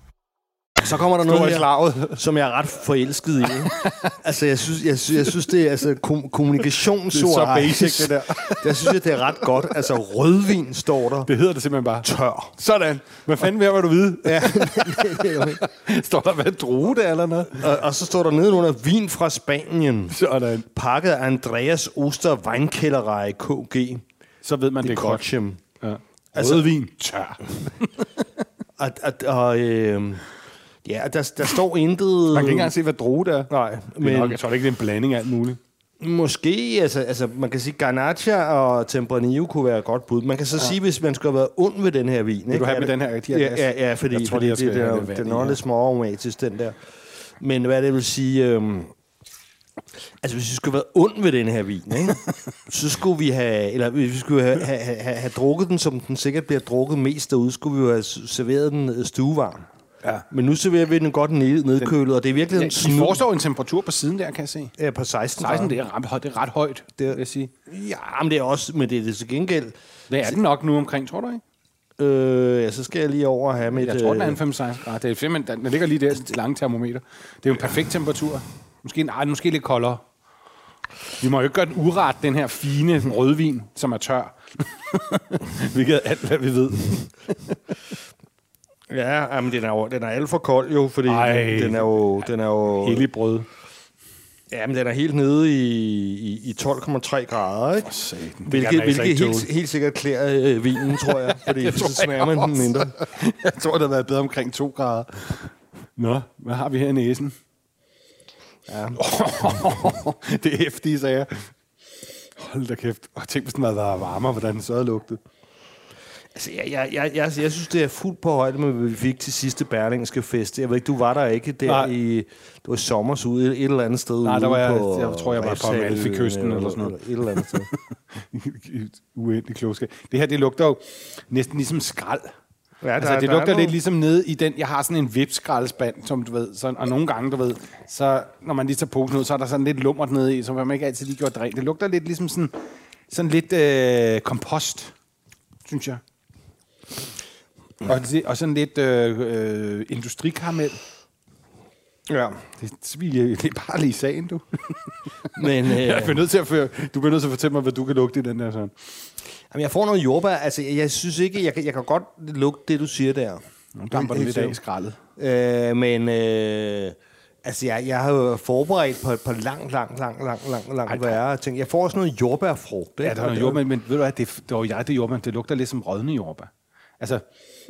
Så kommer der noget her, som jeg er ret forelsket i. altså, jeg synes, jeg, synes, jeg synes, det er altså, kom, kommunikationsord. Det er så basic, det der. der synes jeg, det er ret godt. Altså, rødvin står der. Det hedder det simpelthen bare. Tør. Sådan. Hvad fanden vil du vide? Ja. Står der, hvad droge det er, eller noget? og, og så står der nedenunder vin fra Spanien. Sådan. Pakket af Andreas Oster Weinkellerei KG. Så ved man, det, Det er godt. Kotchem. Ja. Altså- Rødvin. Tør. Og, og, og øh, ja, der, der står intet... Man kan ikke engang se, hvad droge det er. Nej, Men nok, jeg tror ikke, det er en blanding af alt muligt. måske, altså, altså man kan sige, Garnacha og Tempranillo kunne være et godt bud. Man kan så ja. sige, hvis man skulle have været ond ved den her vin. Vil ikke? du have med det- den her, de her Ja, ja, ja fordi, Jeg tror, fordi jeg det, det, have er, vand den i er lidt småaromatisk, den der. Men hvad det vil sige... Øhm, altså, hvis vi skulle være ond ved den her vin, ikke? så skulle vi have... Eller hvis vi skulle have, have, have, have drukket den, som den sikkert bliver drukket mest derude, skulle vi jo have serveret den øh, stuevarm. Ja. Men nu serverer vi den godt ned, nedkølet, og det er virkelig Ja, en snu foreslår en temperatur på siden der, kan jeg se. ja, på 16 16, det er ret højt, det er ret højt, det vil jeg sige. Ja, men det er også, men det er det til gengæld. Det er den nok nu omkring, tror du ikke? Øh, ja, så skal jeg lige over og have mit... Jeg tror, den er øh, en 5 grader. Det er simpelthen, den ligger lige der, det lange termometer. Det er jo en perfekt temperatur. Måske, nej, måske lidt koldere. Vi må jo ikke gøre den uret, den her fine rødvin, som er tør. Hvilket er alt, hvad vi ved. Ja, jamen, den er jo den er alt for kold jo, fordi Ej. den er jo... Den er jo Hellig brød. ja, men den er helt nede i, i, i 12,3 grader, ikke? Satan, det kan Hvilket, altså hvilket helt, helt sikkert klæder øh, vinen, tror jeg. Fordi Det tror så smager man den mindre. Jeg tror, det har været bedre omkring 2 grader. Nå, hvad har vi her i næsen? Ja. det er hæftige sager. Hold da kæft. Og tænk, hvis den havde været varmere, hvordan den så havde lugtet. Altså, jeg, jeg, jeg, jeg, jeg synes, det er fuldt på højde med, hvad vi fik til sidste Berlingske fest. Jeg ved ikke, du var der ikke der Nej. i... Det var i sommers ude et, et eller andet sted Nej, der var jeg- på jeg tror, jeg var på Refshaleøen Amalfi-kysten eller sådan noget. Et eller andet sted. Uendelig klogskab. Det her, det lugter jo næsten ligesom skrald. Ja, Ja, altså, det lugter lidt ligesom nede i den... Jeg har sådan en vipskraldespand, som du ved. Sådan, og nogle gange, du ved, så når man lige tager posen ud, så er der sådan lidt lummert nede i, så man ikke altid lige gjort det rent. Det lugter lidt ligesom sådan, sådan lidt øh, kompost, synes jeg. Og, det- og sådan lidt øh, øh, industrikaramel. Ja. Det, det er bare lige sagen, du. Men, øh, Jeg bliver nødt til at føre, du bliver nødt til at fortælle mig, hvad du kan lugte i den der sådan. Jamen, jeg får noget jordbær. Altså, jeg, synes ikke, jeg kan, jeg kan godt lugte det, du siger der. Nu damper du lidt af i skraldet. Øh, men øh, altså, jeg, jeg har jo forberedt på, på langt, langt, langt, langt, langt, langt værre ting. Jeg får også noget jordbærfrugt. Ja, ikke? der er Og noget det- jordbær, men ved du hvad, det, det var jeg, det jordbær, det lugter lidt som rådne jordbær. Altså,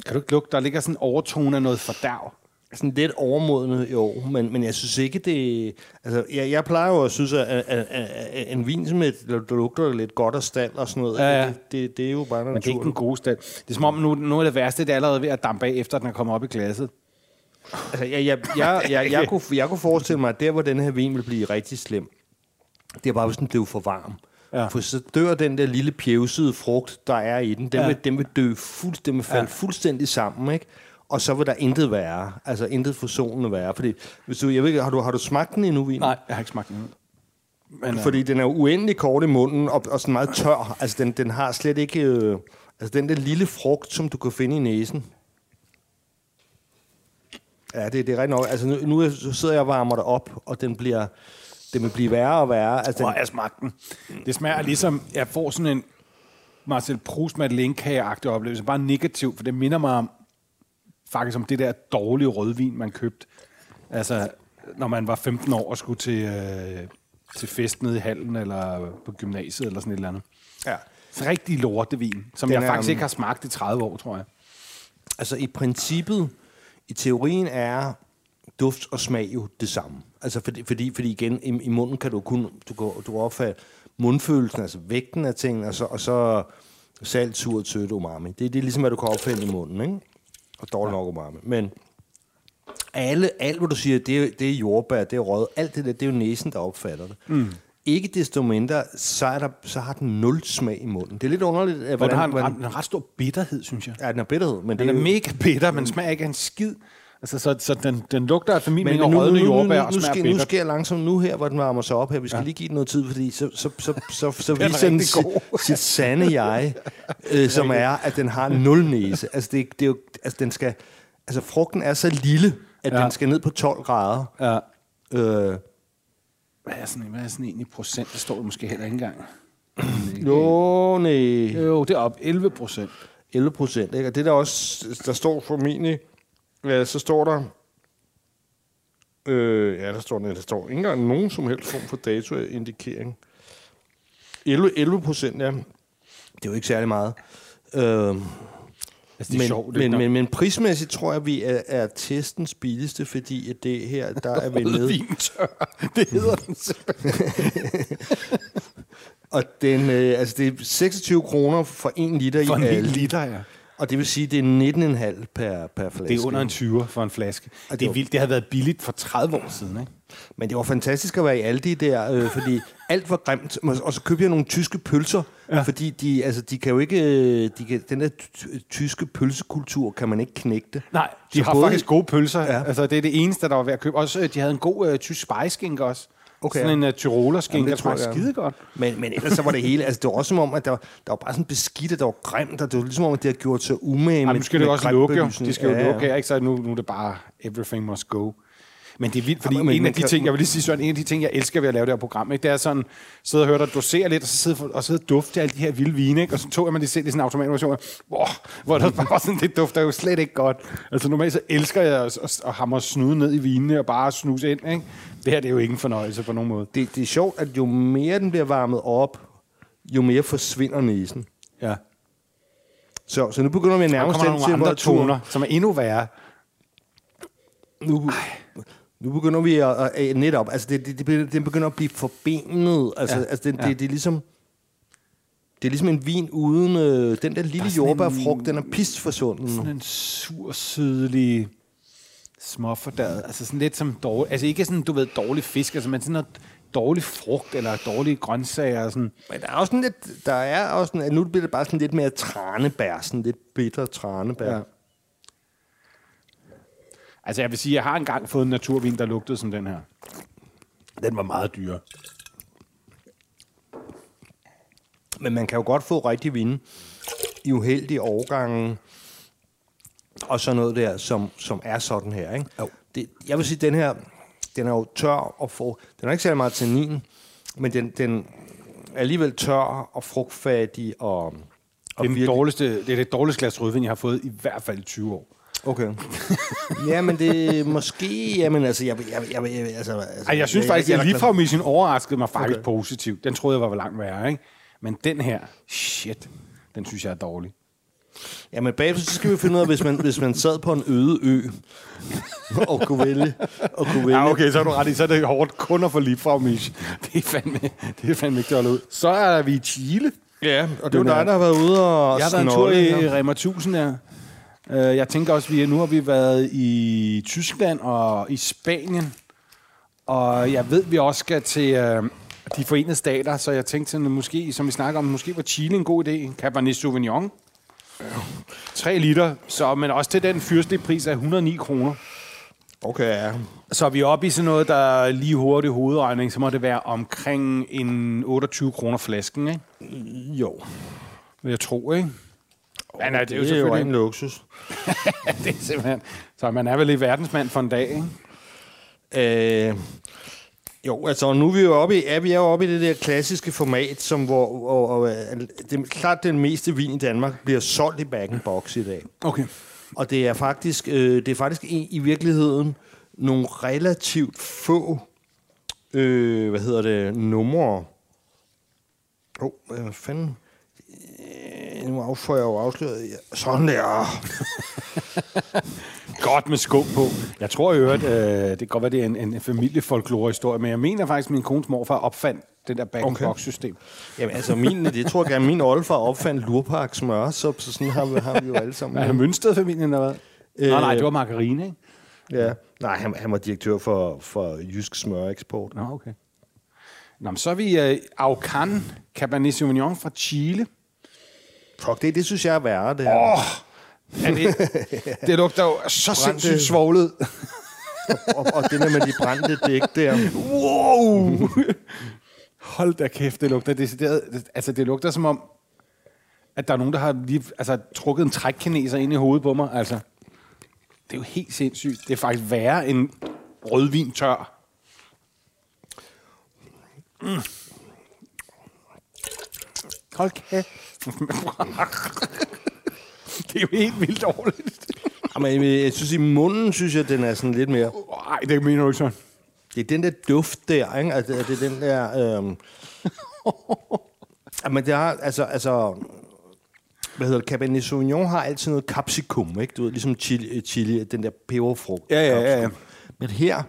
kan du ikke lugte, der ligger sådan en overtone af noget fordærv? Sådan lidt overmodende, jo, men, men jeg synes ikke, det... Altså, jeg, jeg plejer jo at synes, at, at, at, at en vin, som et, der lugter lidt godt af stald og sådan noget, Ja, ja. Det, det, det er jo bare Men det er ikke naturligt. gode stand. Det er som om, nu, nu er det værste, det er allerede ved at dampe af, efter den er kommet op i glasset. Altså, jeg, jeg, jeg, jeg, jeg, kunne, jeg kunne forestille mig, at der, hvor den her vin vil blive rigtig slem, det er bare, hvis den blev for varm. Ja. For så dør den der lille pjevsede frugt, der er i den. Den, Ja. vil, den vil dø fuld, den vil falde Ja. fuldstændig sammen, ikke? Og så vil der intet være. Altså intet forsonende være. Fordi, hvis du, jeg ved ikke, har du, har du smagt den endnu, vin? Nej, jeg har ikke smagt den. endnu. Men, øh, Fordi den er uendelig kort i munden, og, og sådan meget tør. Altså, den, den har slet ikke... Øh, altså, den der lille frugt, som du kan finde i næsen. Ja, det, det er rigtig nok. Altså, nu, nu er- sidder jeg og varmer det op, og den bliver... Den vil blive værre og værre. Altså, den, jeg smagt den? Det smager ligesom, jeg får sådan en Marcel Proust Madeleine-kage-agtig oplevelse. Bare negativ, for det minder mig om, faktisk om det der dårlige rødvin, man købte. Altså, når man var 15 år og skulle til, øh, til fest nede i hallen, eller på gymnasiet, eller sådan et eller andet. ja. Rigtig lortevin, som Den jeg er, faktisk um, ikke har smagt i 30 år, tror jeg. Altså i princippet, i teorien er duft og smag jo det samme. Altså fordi, fordi, fordi igen, i, i munden kan du kun du kan, du kan opfatte mundfølelsen, altså vægten af tingene, og så, og så salt, surt, sødt, umami. Det, det er ligesom, hvad du kan opfinde i munden, ikke? Og dårligt nok umami. Men alle, alt, hvad du siger, det er, det er jordbær, det er rød, alt det der, det er jo næsen, der opfatter det. Mm. Ikke desto mindre, så, er der, så har den nul smag i munden. Det er lidt underligt, at, Og den har en, hvordan, ret, en ret stor bitterhed, synes jeg. Ja, den er bitterhed, men Den det er jo- mega bitter, men smager ikke af en skid. Altså, så, så den, den lugter af nu, af rødne jordbær nu, og nu, smager skal, nu jeg langsomt nu her, hvor den varmer sig op her. Vi skal ja. lige give den noget tid, fordi så, så, så, så, så den rigtig sit, sit sande jeg, øh, som er, at den har nul næse. Altså, det, det er jo, altså, den skal, altså, frugten er så lille, at Ja. den skal ned på 12 grader. Ja. Øh, Hvad er sådan, hvad er sådan en i procent? Det står der måske heller ikke engang. jo, nej. Jo, det er op 11 procent. 11 procent, ikke? Og det der også, der står formentlig, ja, så står der, øh, ja, der står, der står ikke engang nogen som helst form for datoindikering. 11, 11 procent, ja. Det er jo ikke særlig meget. Øh, Altså, det er men, sjovt. men, men, men prismæssigt tror jeg, vi er, er testens billigste, fordi at det her, der er vi nede. Det hedder den. Og den, øh, altså det er 26 kroner for en liter For en i hel alle. liter, ja. Og det vil sige, det er 19,5 per, per flaske. Det er under en 20 for en flaske. Og Det er vildt. Det havde været billigt for 30 år siden, ikke? Men det var fantastisk at være i Aldi der, øh, fordi alt var grimt. Og så købte jeg nogle tyske pølser, ja. fordi de, altså, de kan jo ikke... øh, De kan, den der ty- tyske pølsekultur kan man ikke knække det. Nej, de Så har både- faktisk gode pølser. Ja. Altså, det er det eneste, der var værd at købe. Også, øh, de havde en god uh, tysk spejskinke også. Okay, Sådan en uh, tyrolerskinke, Jamen, det tror jeg jeg. skide godt. Men, men ellers så var det hele... Altså, det var også som om, at der, der var bare sådan beskidt, og der var grimt, og det var ligesom om, at det havde gjort sig umage med nu skal det også lukke, jo. De skal jo ja, lukke her, ikke? Så nu, nu er det bare everything must go. Men det er vildt, fordi Ja, men, en af de ting, jeg vil lige sige sådan, en af de ting, jeg elsker ved at lave det her program, ikke? det er sådan, sidde og høre dig dosere lidt, og så sidde og, sidde og dufte til alle de her vilde vine, ikke? og så tog jeg mig lige selv i sådan en automatversion, wow, hvor der bare sådan, det dufter jo slet ikke godt. Altså normalt så elsker jeg at, at, at hamre snude ned i vinene og bare snuse ind. Ikke? Det her det er jo ikke en fornøjelse på nogen måde. Det, det er sjovt, at jo mere den bliver varmet op, jo mere forsvinder næsen. Ja. Så, så nu begynder vi at nærme os den temperatur. toner, som er endnu værre. Nu, nu begynder vi at, at, at netop, altså det, det, det, begynder- det begynder at blive forbenet. Altså, Ja, altså det, ja. det, det er ligesom... Det er ligesom en vin uden... Øh, den der lille sådan jordbærfrugt, en- den er pist forsvundet. Sådan en sur, sydlig småfordærret. Altså sådan lidt som dårlig... Altså ikke sådan, du ved, dårlig fisk, altså, men sådan noget dårlig frugt eller dårlige grøntsager. Sådan. Men der er også sådan lidt... Der er også sådan, nu bliver det bare sådan lidt mere tranebær, sådan lidt bitter tranebær. Ja. Altså jeg vil sige, jeg har engang fået en naturvin, der lugtede som den her. Den var meget dyr. Men man kan jo godt få rigtig vinde i uheldige årgange og sådan noget der, som, som er sådan her. Ikke? Jo. Det, jeg vil sige, den her, den er jo tør og få. Den har ikke særlig meget tannin, men den, den er alligevel tør og frugtfattig og, og Det er, den virkelig- dårligste, det er det dårligste glas rødvin, jeg har fået i hvert fald i 20 år. Okay. ja, men det måske... Jamen, altså, jeg, jeg, jeg, jeg, altså, altså, Ej, jeg synes faktisk, at jeg, ligefrem i sin overraskede mig faktisk Okay. positivt. Den troede jeg var langt værre, ikke? Men den her, shit, den synes jeg er dårlig. Ja, men bagefter så skal vi finde ud af, hvis man, hvis man sad på en øde ø, og kunne vælge, og kunne vælge. Ja, okay, så er du ret i. Så er det hårdt kun at få Liebfrau-Misch. Det er fandme, det er fandme ikke til at ud. Så er vi i Chile. Ja, og det er jo dig, der har været ude og Jeg har været en tur i. Rema 1000 her. Øh, Jeg tænker også, at nu har vi været i Tyskland og i Spanien. Og jeg ved, vi også skal til øh, de forenede stater, så jeg tænkte sådan, måske, som vi snakker om, måske var Chile en god idé. Cabernet Sauvignon. 3 liter, så, men også til den fyrstelige pris af 109 kroner. Okay, ja. Så er vi oppe i sådan noget, der er lige hurtigt hovedregning, så må det være omkring en 28 kroner flasken, ikke? Jo. Vil jeg tro, ikke? Ja, nej, det er jo det er jo selvfølgelig... en luksus. det er simpelthen... Så man er vel i verdensmand for en dag, ikke? Øh, jo, altså nu er vi jo oppe i, ja, vi er jo oppe i det der klassiske format, som hvor, hvor og, øh, det er klart den meste vin i Danmark bliver solgt i bag box i dag. Okay. Og det er faktisk, øh, det er faktisk i, i virkeligheden nogle relativt få, øh, hvad hedder det, numre. Åh, oh, hvad fanden? Nu affører jeg jo afsløret. Ja, Sådan der. Godt med sko på. Jeg tror i øvrigt, øh, det kan godt være, det er en, en familiefolklore-historie, men jeg mener faktisk, at min kones morfar opfandt det der back Okay. box system Jamen altså, min, det tror jeg gerne, min oldefar opfandt lurpak smør, så, så sådan har, vi- har vi jo alle sammen. Er han Mønsted-familien, eller hvad? Øh, nej, nej, det var margarine, ikke? Ja. Nej, han, han var direktør for, for Jysk Smøreksport. Nå, okay. Nå, men så er vi øh, Aucan Cabernet Sauvignon fra Chile. Fuck, det, det synes jeg er værre, det her. Åh, er det, det lugter jo så sindssygt svoglet. Og, og det der med de brændte dæk der. Wow! Hold da kæft, det lugter decideret. Altså, det lugter som om, at der er nogen, der har lige altså, trukket en trækkineser ind i hovedet på mig. Altså, det er jo helt sindssygt. Det er faktisk værre end rødvin tør. Mm. Hold kæft. Det er jo helt vildt dårligt. Jamen, jeg synes, i munden synes jeg, den er sådan lidt mere... Nej, det mener du ikke sådan. Det er den der duft der, ikke? Altså, det er den der... Øhm... Jamen, det har, altså, altså... Hvad hedder det? Cabernet Sauvignon har altid noget capsicum, ikke? Du ved, ligesom chili, chili den der peberfrugt. Ja, ja, ja. Men her,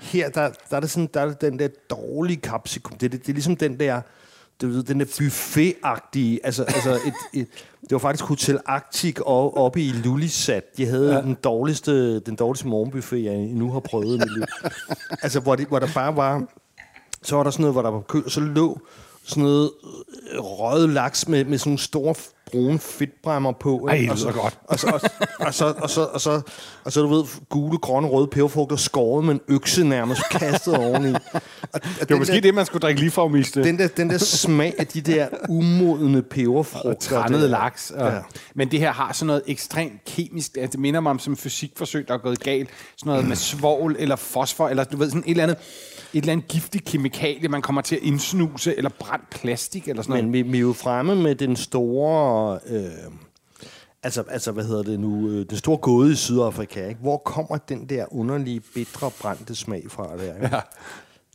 her der, der, er det sådan, der er det den der dårlige capsicum. Det, det, det er ligesom den der, du ved, den der buffet-agtige, altså, altså et, et, det var faktisk Hotel Arctic og, oppe i Lulisat. De havde ja. den, dårligste, den dårligste morgenbuffet, jeg endnu har prøvet i mit liv. altså, hvor, det, hvor der bare var, så var der sådan noget, hvor der var kø, og så lå sådan noget øh, røget laks med, med sådan nogle store brune fedtbræmmer på. Ej, det og så, godt. Og så, og, og, så, og, så, og, så, og så, du ved, gule, grønne, røde peberfrugter skåret med en økse nærmest kastet oveni. Og, og Det var måske det, man skulle drikke lige fra miste. den der, den der smag af de der umodne peberfrugter. og der. laks. Og, Ja. Men det her har sådan noget ekstremt kemisk, altså det minder mig om som fysikforsøg, der er gået galt. Sådan noget med svovl eller fosfor, eller du ved, sådan et eller andet, et eller andet giftigt kemikalie, man kommer til at indsnuse, eller brændt plastik, eller sådan Men noget. vi, vi er jo fremme med den store... Øh, altså, altså, hvad hedder det nu? Øh, den store gåde i Sydafrika, ikke? Hvor kommer den der underlige, bitre, brændte smag fra der? Ikke? Ja.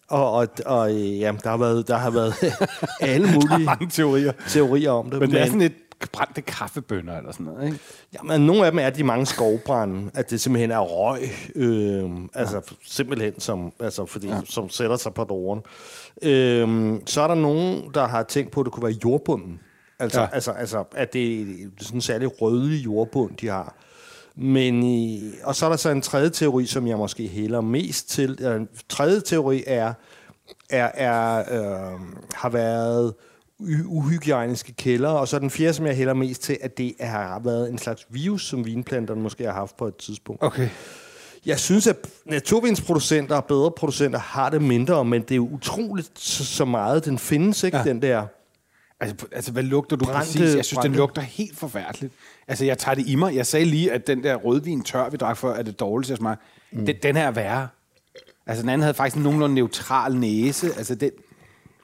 Og, og, og øh, ja, der har været, der har været alle mulige Mange teorier. teorier om det. Men det er sådan et brændte kaffebønner, eller sådan noget, ikke? Jamen, nogle af dem er de mange skovbrænde, at det simpelthen er røg, øh, altså simpelthen, som, altså, fordi, ja. som sætter sig på doren. Øh, så er der nogen, der har tænkt på, at det kunne være jordbunden. Altså, ja. Altså, altså at det er sådan en særlig rødlig jordbund, de har. Men i, og så er der så en tredje teori, som jeg måske hælder mest til. En tredje teori er, er, er øh, har været uhygiejniske kælder, og så den fjerde, som jeg hælder mest til, at det har været en slags virus, som vinplanterne måske har haft på et tidspunkt. Okay. Jeg synes, at naturvinsproducenter og bedre producenter har det mindre, men det er jo utroligt så, meget, den findes, ikke? Ja. Den der... Altså, altså, hvad lugter du Brændte- præcis? Jeg synes, den brændte- lugter helt forfærdeligt. Altså, jeg tager det i mig. Jeg sagde lige, at den der rødvin tør, vi drak før, er det dårligste jeg smager. Mm. Den, den her er værre. Altså, den anden havde faktisk en nogenlunde neutral næse. Altså, den,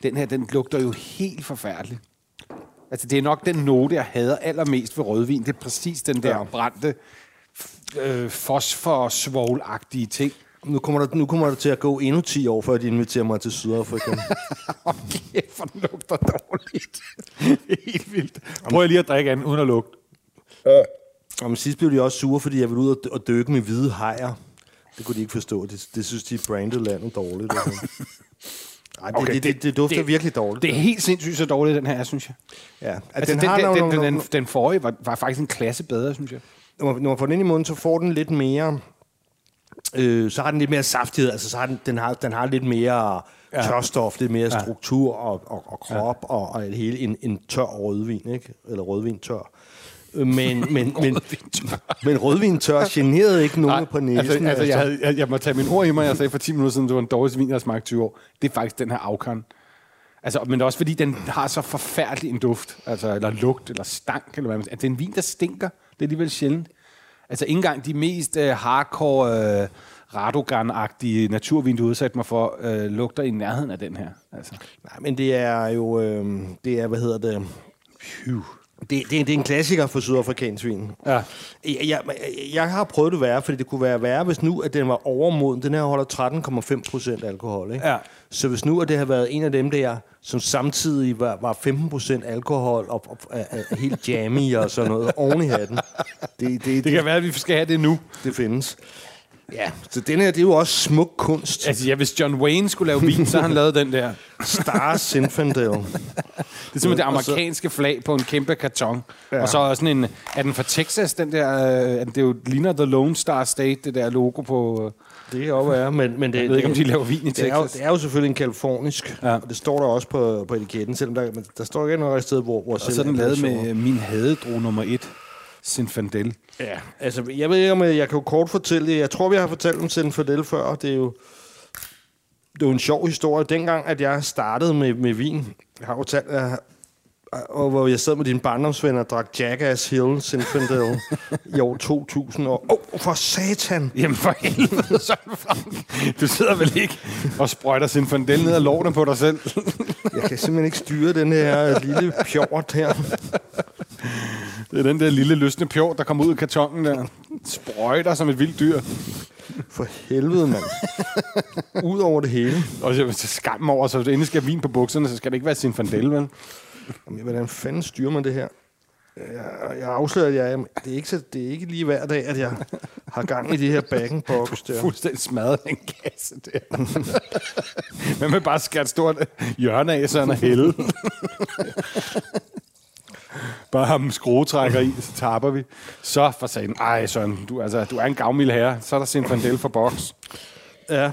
den her, den lugter jo helt forfærdeligt. Altså, det er nok den note, jeg hader allermest ved rødvin. Det er præcis den der Ja. brændte, øh, fosfor-svovlagtige ting. Nu kommer, der, nu kommer der til at gå endnu 10 år, før de inviterer mig til Sydafrika. Okay, for den lugter dårligt. Helt vildt. Prøv lige at drikke anden uden at lugte. Og men sidst blev de også sure, fordi jeg ville ud og, dykke med hvide hajer. Det kunne de ikke forstå. Det, det synes de branded landet dårligt. Altså. Ej, det, Okay, det, det, det- dufter det- virkelig dårligt. Det er helt sindssygt så dårligt, den her, synes jeg. ja. Altså, den, den, har den, den, den, den forrige var, var faktisk en klasse bedre, synes jeg. når, man, når man får den ind i munden, så får den lidt mere... Øh, så har den lidt mere saftighed. Altså, så har den, den, har, den har lidt mere ja. tørstof, lidt mere struktur og, og, og krop ja. og, og et hele en, en tør rødvin, ikke? Eller rødvin tør. Øh, Men, men, men, men rødvin tør generede ikke nogen på næsen. altså, altså, jeg, havde, jeg, jeg må tage min ord i mig, jeg sagde for 10 minutter siden, det var en dårlig vin, jeg har smagt 20 år. Det er faktisk den her afkan. Altså, men også fordi, den har så forfærdelig en duft, altså, eller lugt, eller stank, eller hvad man siger. Det er en vin, der stinker. Det er alligevel sjældent. Altså, ikke engang de mest øh, hardcore, øh, Radogan-agtige naturvin, du udsatte mig for, øh, lugter i nærheden af den her. Altså. Nej, men det er jo... Øh, det er, hvad hedder det... Phew. Det, det, det er en klassiker for sydafrikansk vin. Ja. Jeg, jeg, jeg har prøvet det værre, fordi det kunne være værre, hvis nu, at den var overmoden. Den her holder 13,5 procent alkohol. Ikke? Ja. Så hvis nu, at det har været en af dem der, som samtidig var, var 15 procent alkohol og, og, og, og helt jammy og sådan noget oven i hatten. Det, det, det, Det kan være, at vi skal have det nu. det findes. Ja, så den her, det er jo også smuk kunst. Altså, ja, hvis John Wayne skulle lave vin, så har han lavet den der. Star Zinfandel. Det er simpelthen det amerikanske flag på en kæmpe karton. Ja. Og så er sådan en... Er den fra Texas, den der... Øh, det er jo, ligner The Lone Star State, det der logo på... Øh, Det kan også være, men, men det, jeg ved ikke, om de laver vin i det, er jo, Texas. det er jo selvfølgelig en kalifornisk, Ja. og det står der også på, på etiketten, selvom der, der står ikke noget sted, hvor, hvor Og så er den lavet med min hadedro nummer et, Sinfandel. Ja, altså, jeg ved ikke, om jeg, jeg kan jo kort fortælle det. Jeg tror, vi har fortalt om Sinfandel før. Det er jo, det er jo en sjov historie. Dengang, at jeg startede med, med vin, jeg har jo talt, at og hvor jeg sad med dine barndomsvenner og drak Jackass Hill Zinfandel i år 2000. Og, åh, oh, for satan! Jamen for helvede, Søren Frank. Du sidder vel ikke og sprøjter Zinfandel ned og lårene på dig selv? Jeg kan simpelthen ikke styre den her lille pjort her. Det er den der lille løsne pjort, der kommer ud af kartongen der. Sprøjter som et vildt dyr. For helvede, mand. Ud over det hele. Og til skam over, så du endelig skal vin på bukserne, så skal det ikke være Zinfandel, vel? Jamen, Hvordan fanden styrer man det her? Jeg, jeg afslører, at jeg, det, er ikke så, det er ikke lige hver dag, at jeg har gang i det her back box der. Fuldstændig smadret en kasse der. Men man bare skære et stort hjørne af, så han er hælde. bare ham skruetrækker i, så tapper vi. Så for sagen, ej Søren, du, altså, du er en gavmild herre. Så er der Zinfandel for boks. Ja.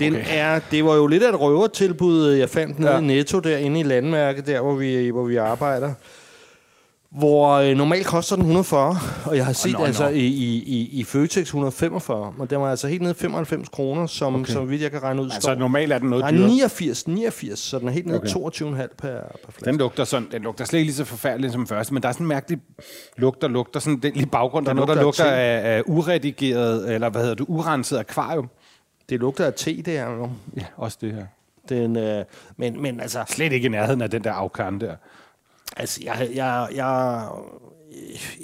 Den Okay. er, det var jo lidt af et røvertilbud, jeg fandt nede Ja. i Netto derinde i landmærket, der hvor vi, hvor vi arbejder. Hvor øh, normalt koster den 140, og jeg har set oh, altså nå. i, i, i, i Føtex 145, men den var altså helt nede 95 kroner, som, okay. som vidt jeg kan regne ud, Altså står. normalt er den noget dyrere. 89, 89, så den er helt nede Okay. okay. 22,5 per, per flaske. Den lugter, sådan, den lugter slet ikke lige så forfærdeligt som første, men der er sådan en mærkelig lugt, der lugter sådan den lige baggrund. Der er der lugter lugter af af, af uredigeret, eller hvad hedder det, urenset akvarium. Det lugter af te, det er jo. Ja, også det her. Den, øh, men, men altså, Slet ikke i nærheden af den der afkarn der. Altså, jeg, jeg, jeg,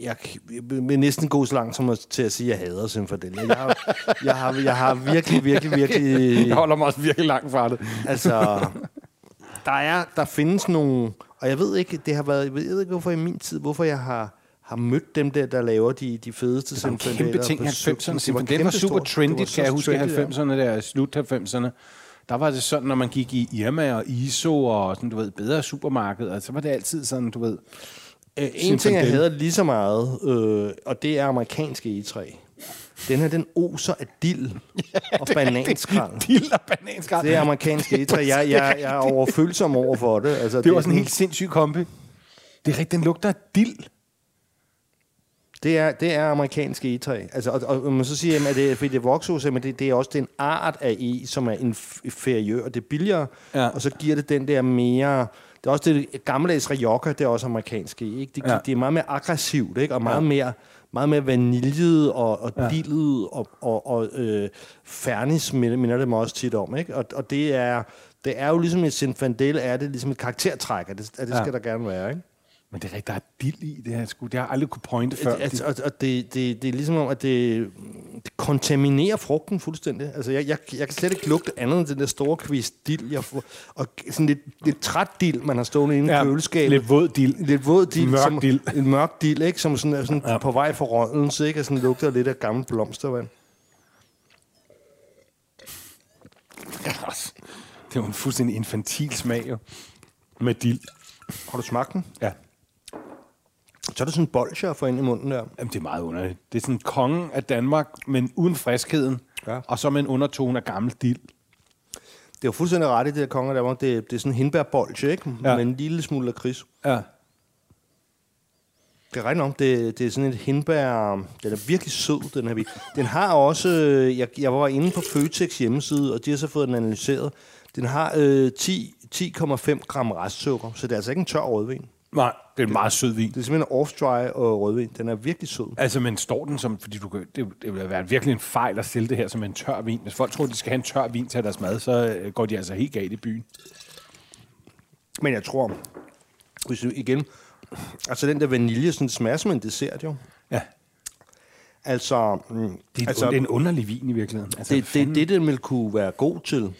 jeg, jeg vil næsten gå så langt som at, til at sige, at jeg hader Zinfandel. Jeg har, jeg har, jeg har virkelig, virkelig, virkelig... Jeg holder mig også virkelig langt fra det. Altså, der, er, der findes nogle... Og jeg ved ikke, det har været... Jeg ved ikke, hvorfor i min tid, hvorfor jeg har, har mødt dem der, der laver de, de fedeste Det var en kæmpe ting i på 90'erne. suppen. Det var, var super trendy, Det kan jeg huske, i trendy, ja. 90'erne der, slut 90'erne. Der var det sådan, når man gik i Irma og ISO og sådan, du ved, bedre supermarkeder, så var det altid sådan, du ved... Øh, en ting, jeg hader lige så meget, øh, og det er amerikanske E3. Den her, den oser af dild og bananskrald. Dild og bananskal. Det er amerikanske etre. Jeg, jeg, jeg er overfølsom over for det. Altså, Det var sådan en helt sindssyg kombi. Det er rigtigt, den lugter af dild. Det er, det er amerikansk egetræ. Altså, og, og, man så siger, at det, er, fordi det er vokshus, men det, det er også det er en art af e, som er inferiør, og det er billigere, Ja. og så giver det den der mere... Det er også det gammeldags Rioja, det er også amerikansk e, ikke? Det, Ja. ja. det er meget mere aggressivt, ikke? Og meget mere meget mere vaniljet og, og ja. dillet og, og, og øh, fernis minder, det mig også tit om. Ikke? Og, og det, er, det er jo ligesom et Zinfandel, er det ligesom et karaktertræk, at det, at det Ja. skal der gerne være. Ikke? Men det er rigtigt, der er dild i det her sgu. Det har jeg aldrig kunne pointe før. Altså, og, og det, det, det er ligesom om, at det, det kontaminerer frugten fuldstændig. Altså, jeg, jeg, jeg kan slet ikke lugte andet end den der store kvist dild, jeg får. Og sådan lidt, lidt træt dild, man har stående inde i Ja, køleskabet. lidt våd dild. Lidt våd dild. Mørk som, dild. En mørk dild, ikke? Som sådan, er sådan ja. på vej for rådnelse, ikke? Og sådan lugter lidt af gammel blomstervand. Det er jo en fuldstændig infantil smag, jo. Med dild. Har du smagt den? Ja. Så er det sådan en bolsjer for ind i munden der. Jamen, det er meget underligt. Det er sådan kongen af Danmark, men uden friskheden. Ja. Og så med en undertone af gammel dild. Det er jo fuldstændig ret i det der konger der. Det, det er sådan en hindbærbolsje, ikke? Ja. Med en lille smule lakrids. Ja. Det er rigtigt om, det, det er sådan et hindbær... Den er virkelig sød, den her vin. Den har også... øh, Jeg, jeg var inde på Føtex hjemmeside, og de har så fået den analyseret. Den har øh, 10 10,5 gram restsukker, så det er altså ikke en tør rødvin. Nej, det er en meget sød vin. Det er simpelthen off-dry og rødvin. Den er virkelig sød. Altså, men står den som... Fordi du kan, det, det vil være virkelig en fejl at sælge det her som en tør vin. Hvis folk tror, de skal have en tør vin til deres mad, så øh, går de altså helt galt i byen. Men jeg tror, hvis du igen... Altså den der vanilje, sådan smager som en dessert jo. Ja. Altså, mm, Det er, altså altså, det er en underlig vin i virkeligheden. Altså, det, det, det, den vil kunne være god til.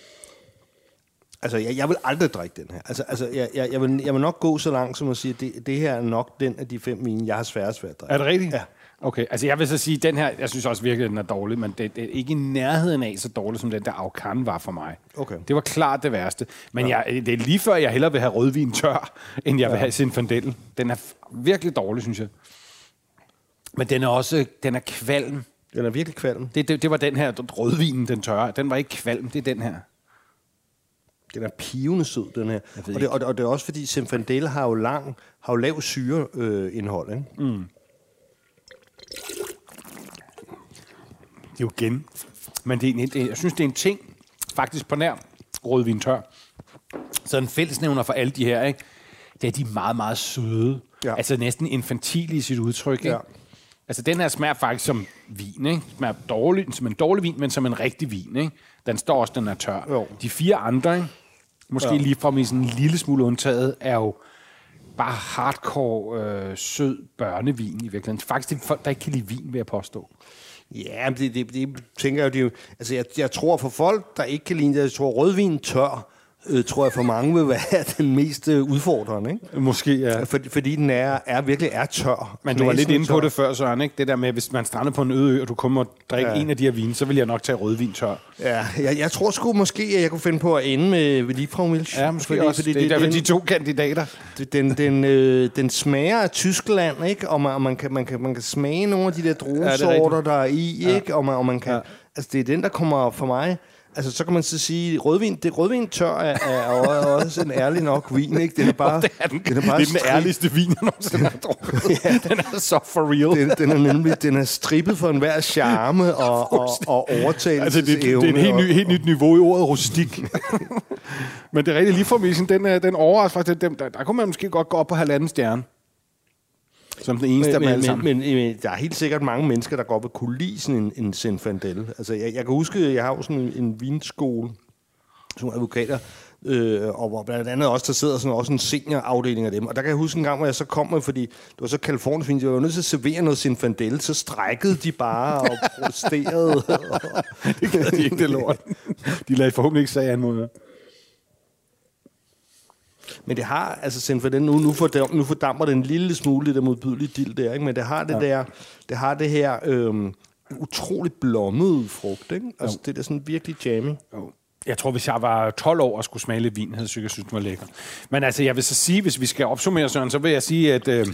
Altså, jeg, jeg vil aldrig drikke den her. Altså, altså jeg, jeg, jeg, vil, jeg vil nok gå så langt som at sige, at det, det her er nok den af de fem vine, jeg har sværest ved at drikke. Er det rigtigt? Ja. Okay, altså jeg vil så sige, at den her, jeg synes også virkelig, at den er dårlig, men det, det er ikke i nærheden af så dårlig, som den der Aucan var for mig. Okay. Det var klart det værste. Men ja. jeg, det er lige før, jeg hellere vil have rødvin tør, end jeg vil have Zinfandel. Den er virkelig dårlig, synes jeg. Men den er også, den er kvalm. Den er virkelig kvalm. Det, det, det var den her rødvinen, den tørre. Den var ikke kvalm, det er den her. Den er pivende sød, den her. Og det, og, og det er også fordi, Zinfandel har jo, lang, har jo lav syreindhold. Øh, ikke? Mm. Det er jo igen. Men det er, en- det, jeg synes, det er en ting, faktisk på nær rødvin tør. Så en fællesnævner for alle de her, ikke? det er, de meget, meget søde. Ja. Altså næsten infantile i sit udtryk. Ikke? Ja. Altså den her smager faktisk som vin. Ikke? Smager dårlig, som en dårlig vin, men som en rigtig vin. Ikke? Den står også, den er tør. Jo. De fire andre, ikke? Måske ja. Lige fra mig sådan en lille smule undtaget, er jo bare hardcore øh, sød børnevin i virkeligheden. Faktisk det er folk, der ikke kan lide vin, vil jeg påstå. Ja, men det, det, det tænker jeg jo, det altså jeg, jeg tror for folk, der ikke kan lide det, jeg tror rødvin tør, øh, tror jeg for mange vil være den mest øh, udfordrende, ikke? Måske, ja. Fordi, fordi den er, er virkelig er tør. Men du var lidt inde på tør. det før, Søren, ikke? Det der med, hvis man strander på en øde ø, og du kommer og drikker ja. Ja. en af de her vine, så vil jeg nok tage rødvin tør. Ja, jeg, jeg tror sgu måske, at jeg kunne finde på at ende med Liebfrau Milch. Ja, måske fordi, også. Fordi det er derfor, de to kandidater. den, den, øh, den smager af Tyskland, ikke? Og man, og man, kan, man, kan, man kan smage nogle af de der druesorter, der er i, ikke? Og man, og man kan... Ja. Ja. Altså, det er den, der kommer for mig... Altså, så kan man så sige, rødvin, det rødvin tør er, er også en ærlig nok vin, ikke? Den er bare... Det er den, den er det bare er den ærligste vin, jeg nogensinde har drukket. ja. Den er så for real. Den, den er nemlig den er strippet for enhver charme og, og, og overtagelsesevne. Altså, det, det, det er en helt, ny, helt nyt niveau i ordet rustik. Men det er rigtigt, lige for den, den overrasker faktisk. Den, der, der kunne man måske godt gå op på halvanden stjerne. Som den eneste af dem men, men, men, men der er helt sikkert mange mennesker, der godt vil kunne lide sådan en, en Zinfandel. Altså, jeg, jeg kan huske, jeg har jo sådan en, en vinskole, som advokater, øh, og hvor blandt andet også, der sidder sådan også en seniorafdeling af dem. Og der kan jeg huske en gang, hvor jeg så kom med, fordi det var så Kalifornisk vin, jeg var nødt til at servere noget Zinfandel, så strækkede de bare og protesterede. det gad de ikke, det lort. De lagde forhåbentlig ikke sag an mod. Men det har, altså Zinfandel, nu, nu, fordam, nu fordamper det en lille smule, det der modbydelige dild der, ikke? men det har det ja. der, det har det her øhm, utroligt blommede frugt, ikke? Altså det er sådan virkelig jammy. Jo. Jeg tror, hvis jeg var 12 år og skulle smage lidt vin, havde jeg sikkert synes, den var lækker. Men altså, jeg vil så sige, hvis vi skal opsummere, Søren, så vil jeg sige, at øh,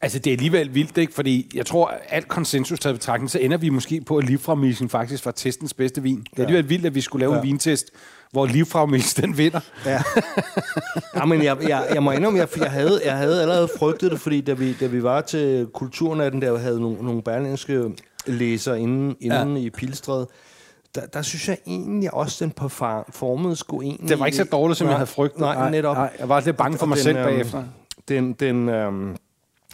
altså, det er alligevel vildt, ikke? Fordi jeg tror, at alt konsensus taget betragtning, så ender vi måske på, at Livfragmisen faktisk var testens bedste vin. Det er alligevel vildt, at vi skulle lave ja. en vintest, hvor Livfragmisen den vinder. Ja. ja, men jeg, jeg, jeg må indrømme, jeg, jeg, havde, jeg havde allerede frygtet det, fordi da vi, da vi var til kulturnatten, der havde nogle, nogle berlingske læsere inden, inden ja. i Pilstred, der, der synes jeg egentlig også, den performede skulle egentlig... Det var ikke så dårligt, som nej, jeg havde frygtet. Nej, netop. Nej, jeg var lidt bange for mig den, selv øhm, bagefter. Den, den, øhm,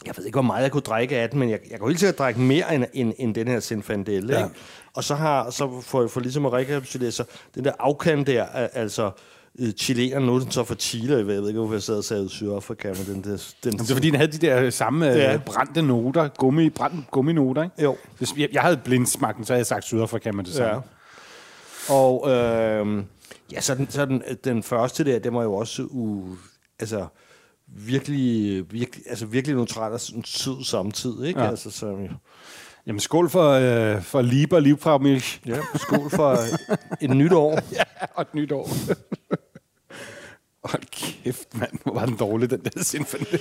jeg ved ikke, hvor meget jeg kunne drikke af den, men jeg, jeg kunne helt sikkert drikke mere end, end, end den her Zinfandel. Ja. Ikke? Og så har, så for, for ligesom at rekapitulere, så den der afkant der, altså øh, chilenerne, nu er den så for Chile, jeg ved ikke, hvorfor jeg sad og sagde Sydafrika, men den der... Den, Jamen, det er fordi, den havde de der samme ja. øh, brændte noter, gummi, brændte gumminoter, ikke? Jo. Hvis jeg, jeg havde blindsmagt så havde jeg sagt Sydafrika med det samme. Ja. Og øh, ja, så, den, så den, den første der, det var jo også u, altså, virkelig, virkelig, altså virkelig neutral og sådan sød samtidig, ikke? Ja. Altså, så, Jamen skål for, øh, for Lieber Liebfraumilch. ja, skål for et nyt år. ja, og et nyt år. Hold kæft, mand. Hvor var den dårlig, den der Zinfandel.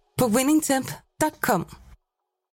på winningtemp.com.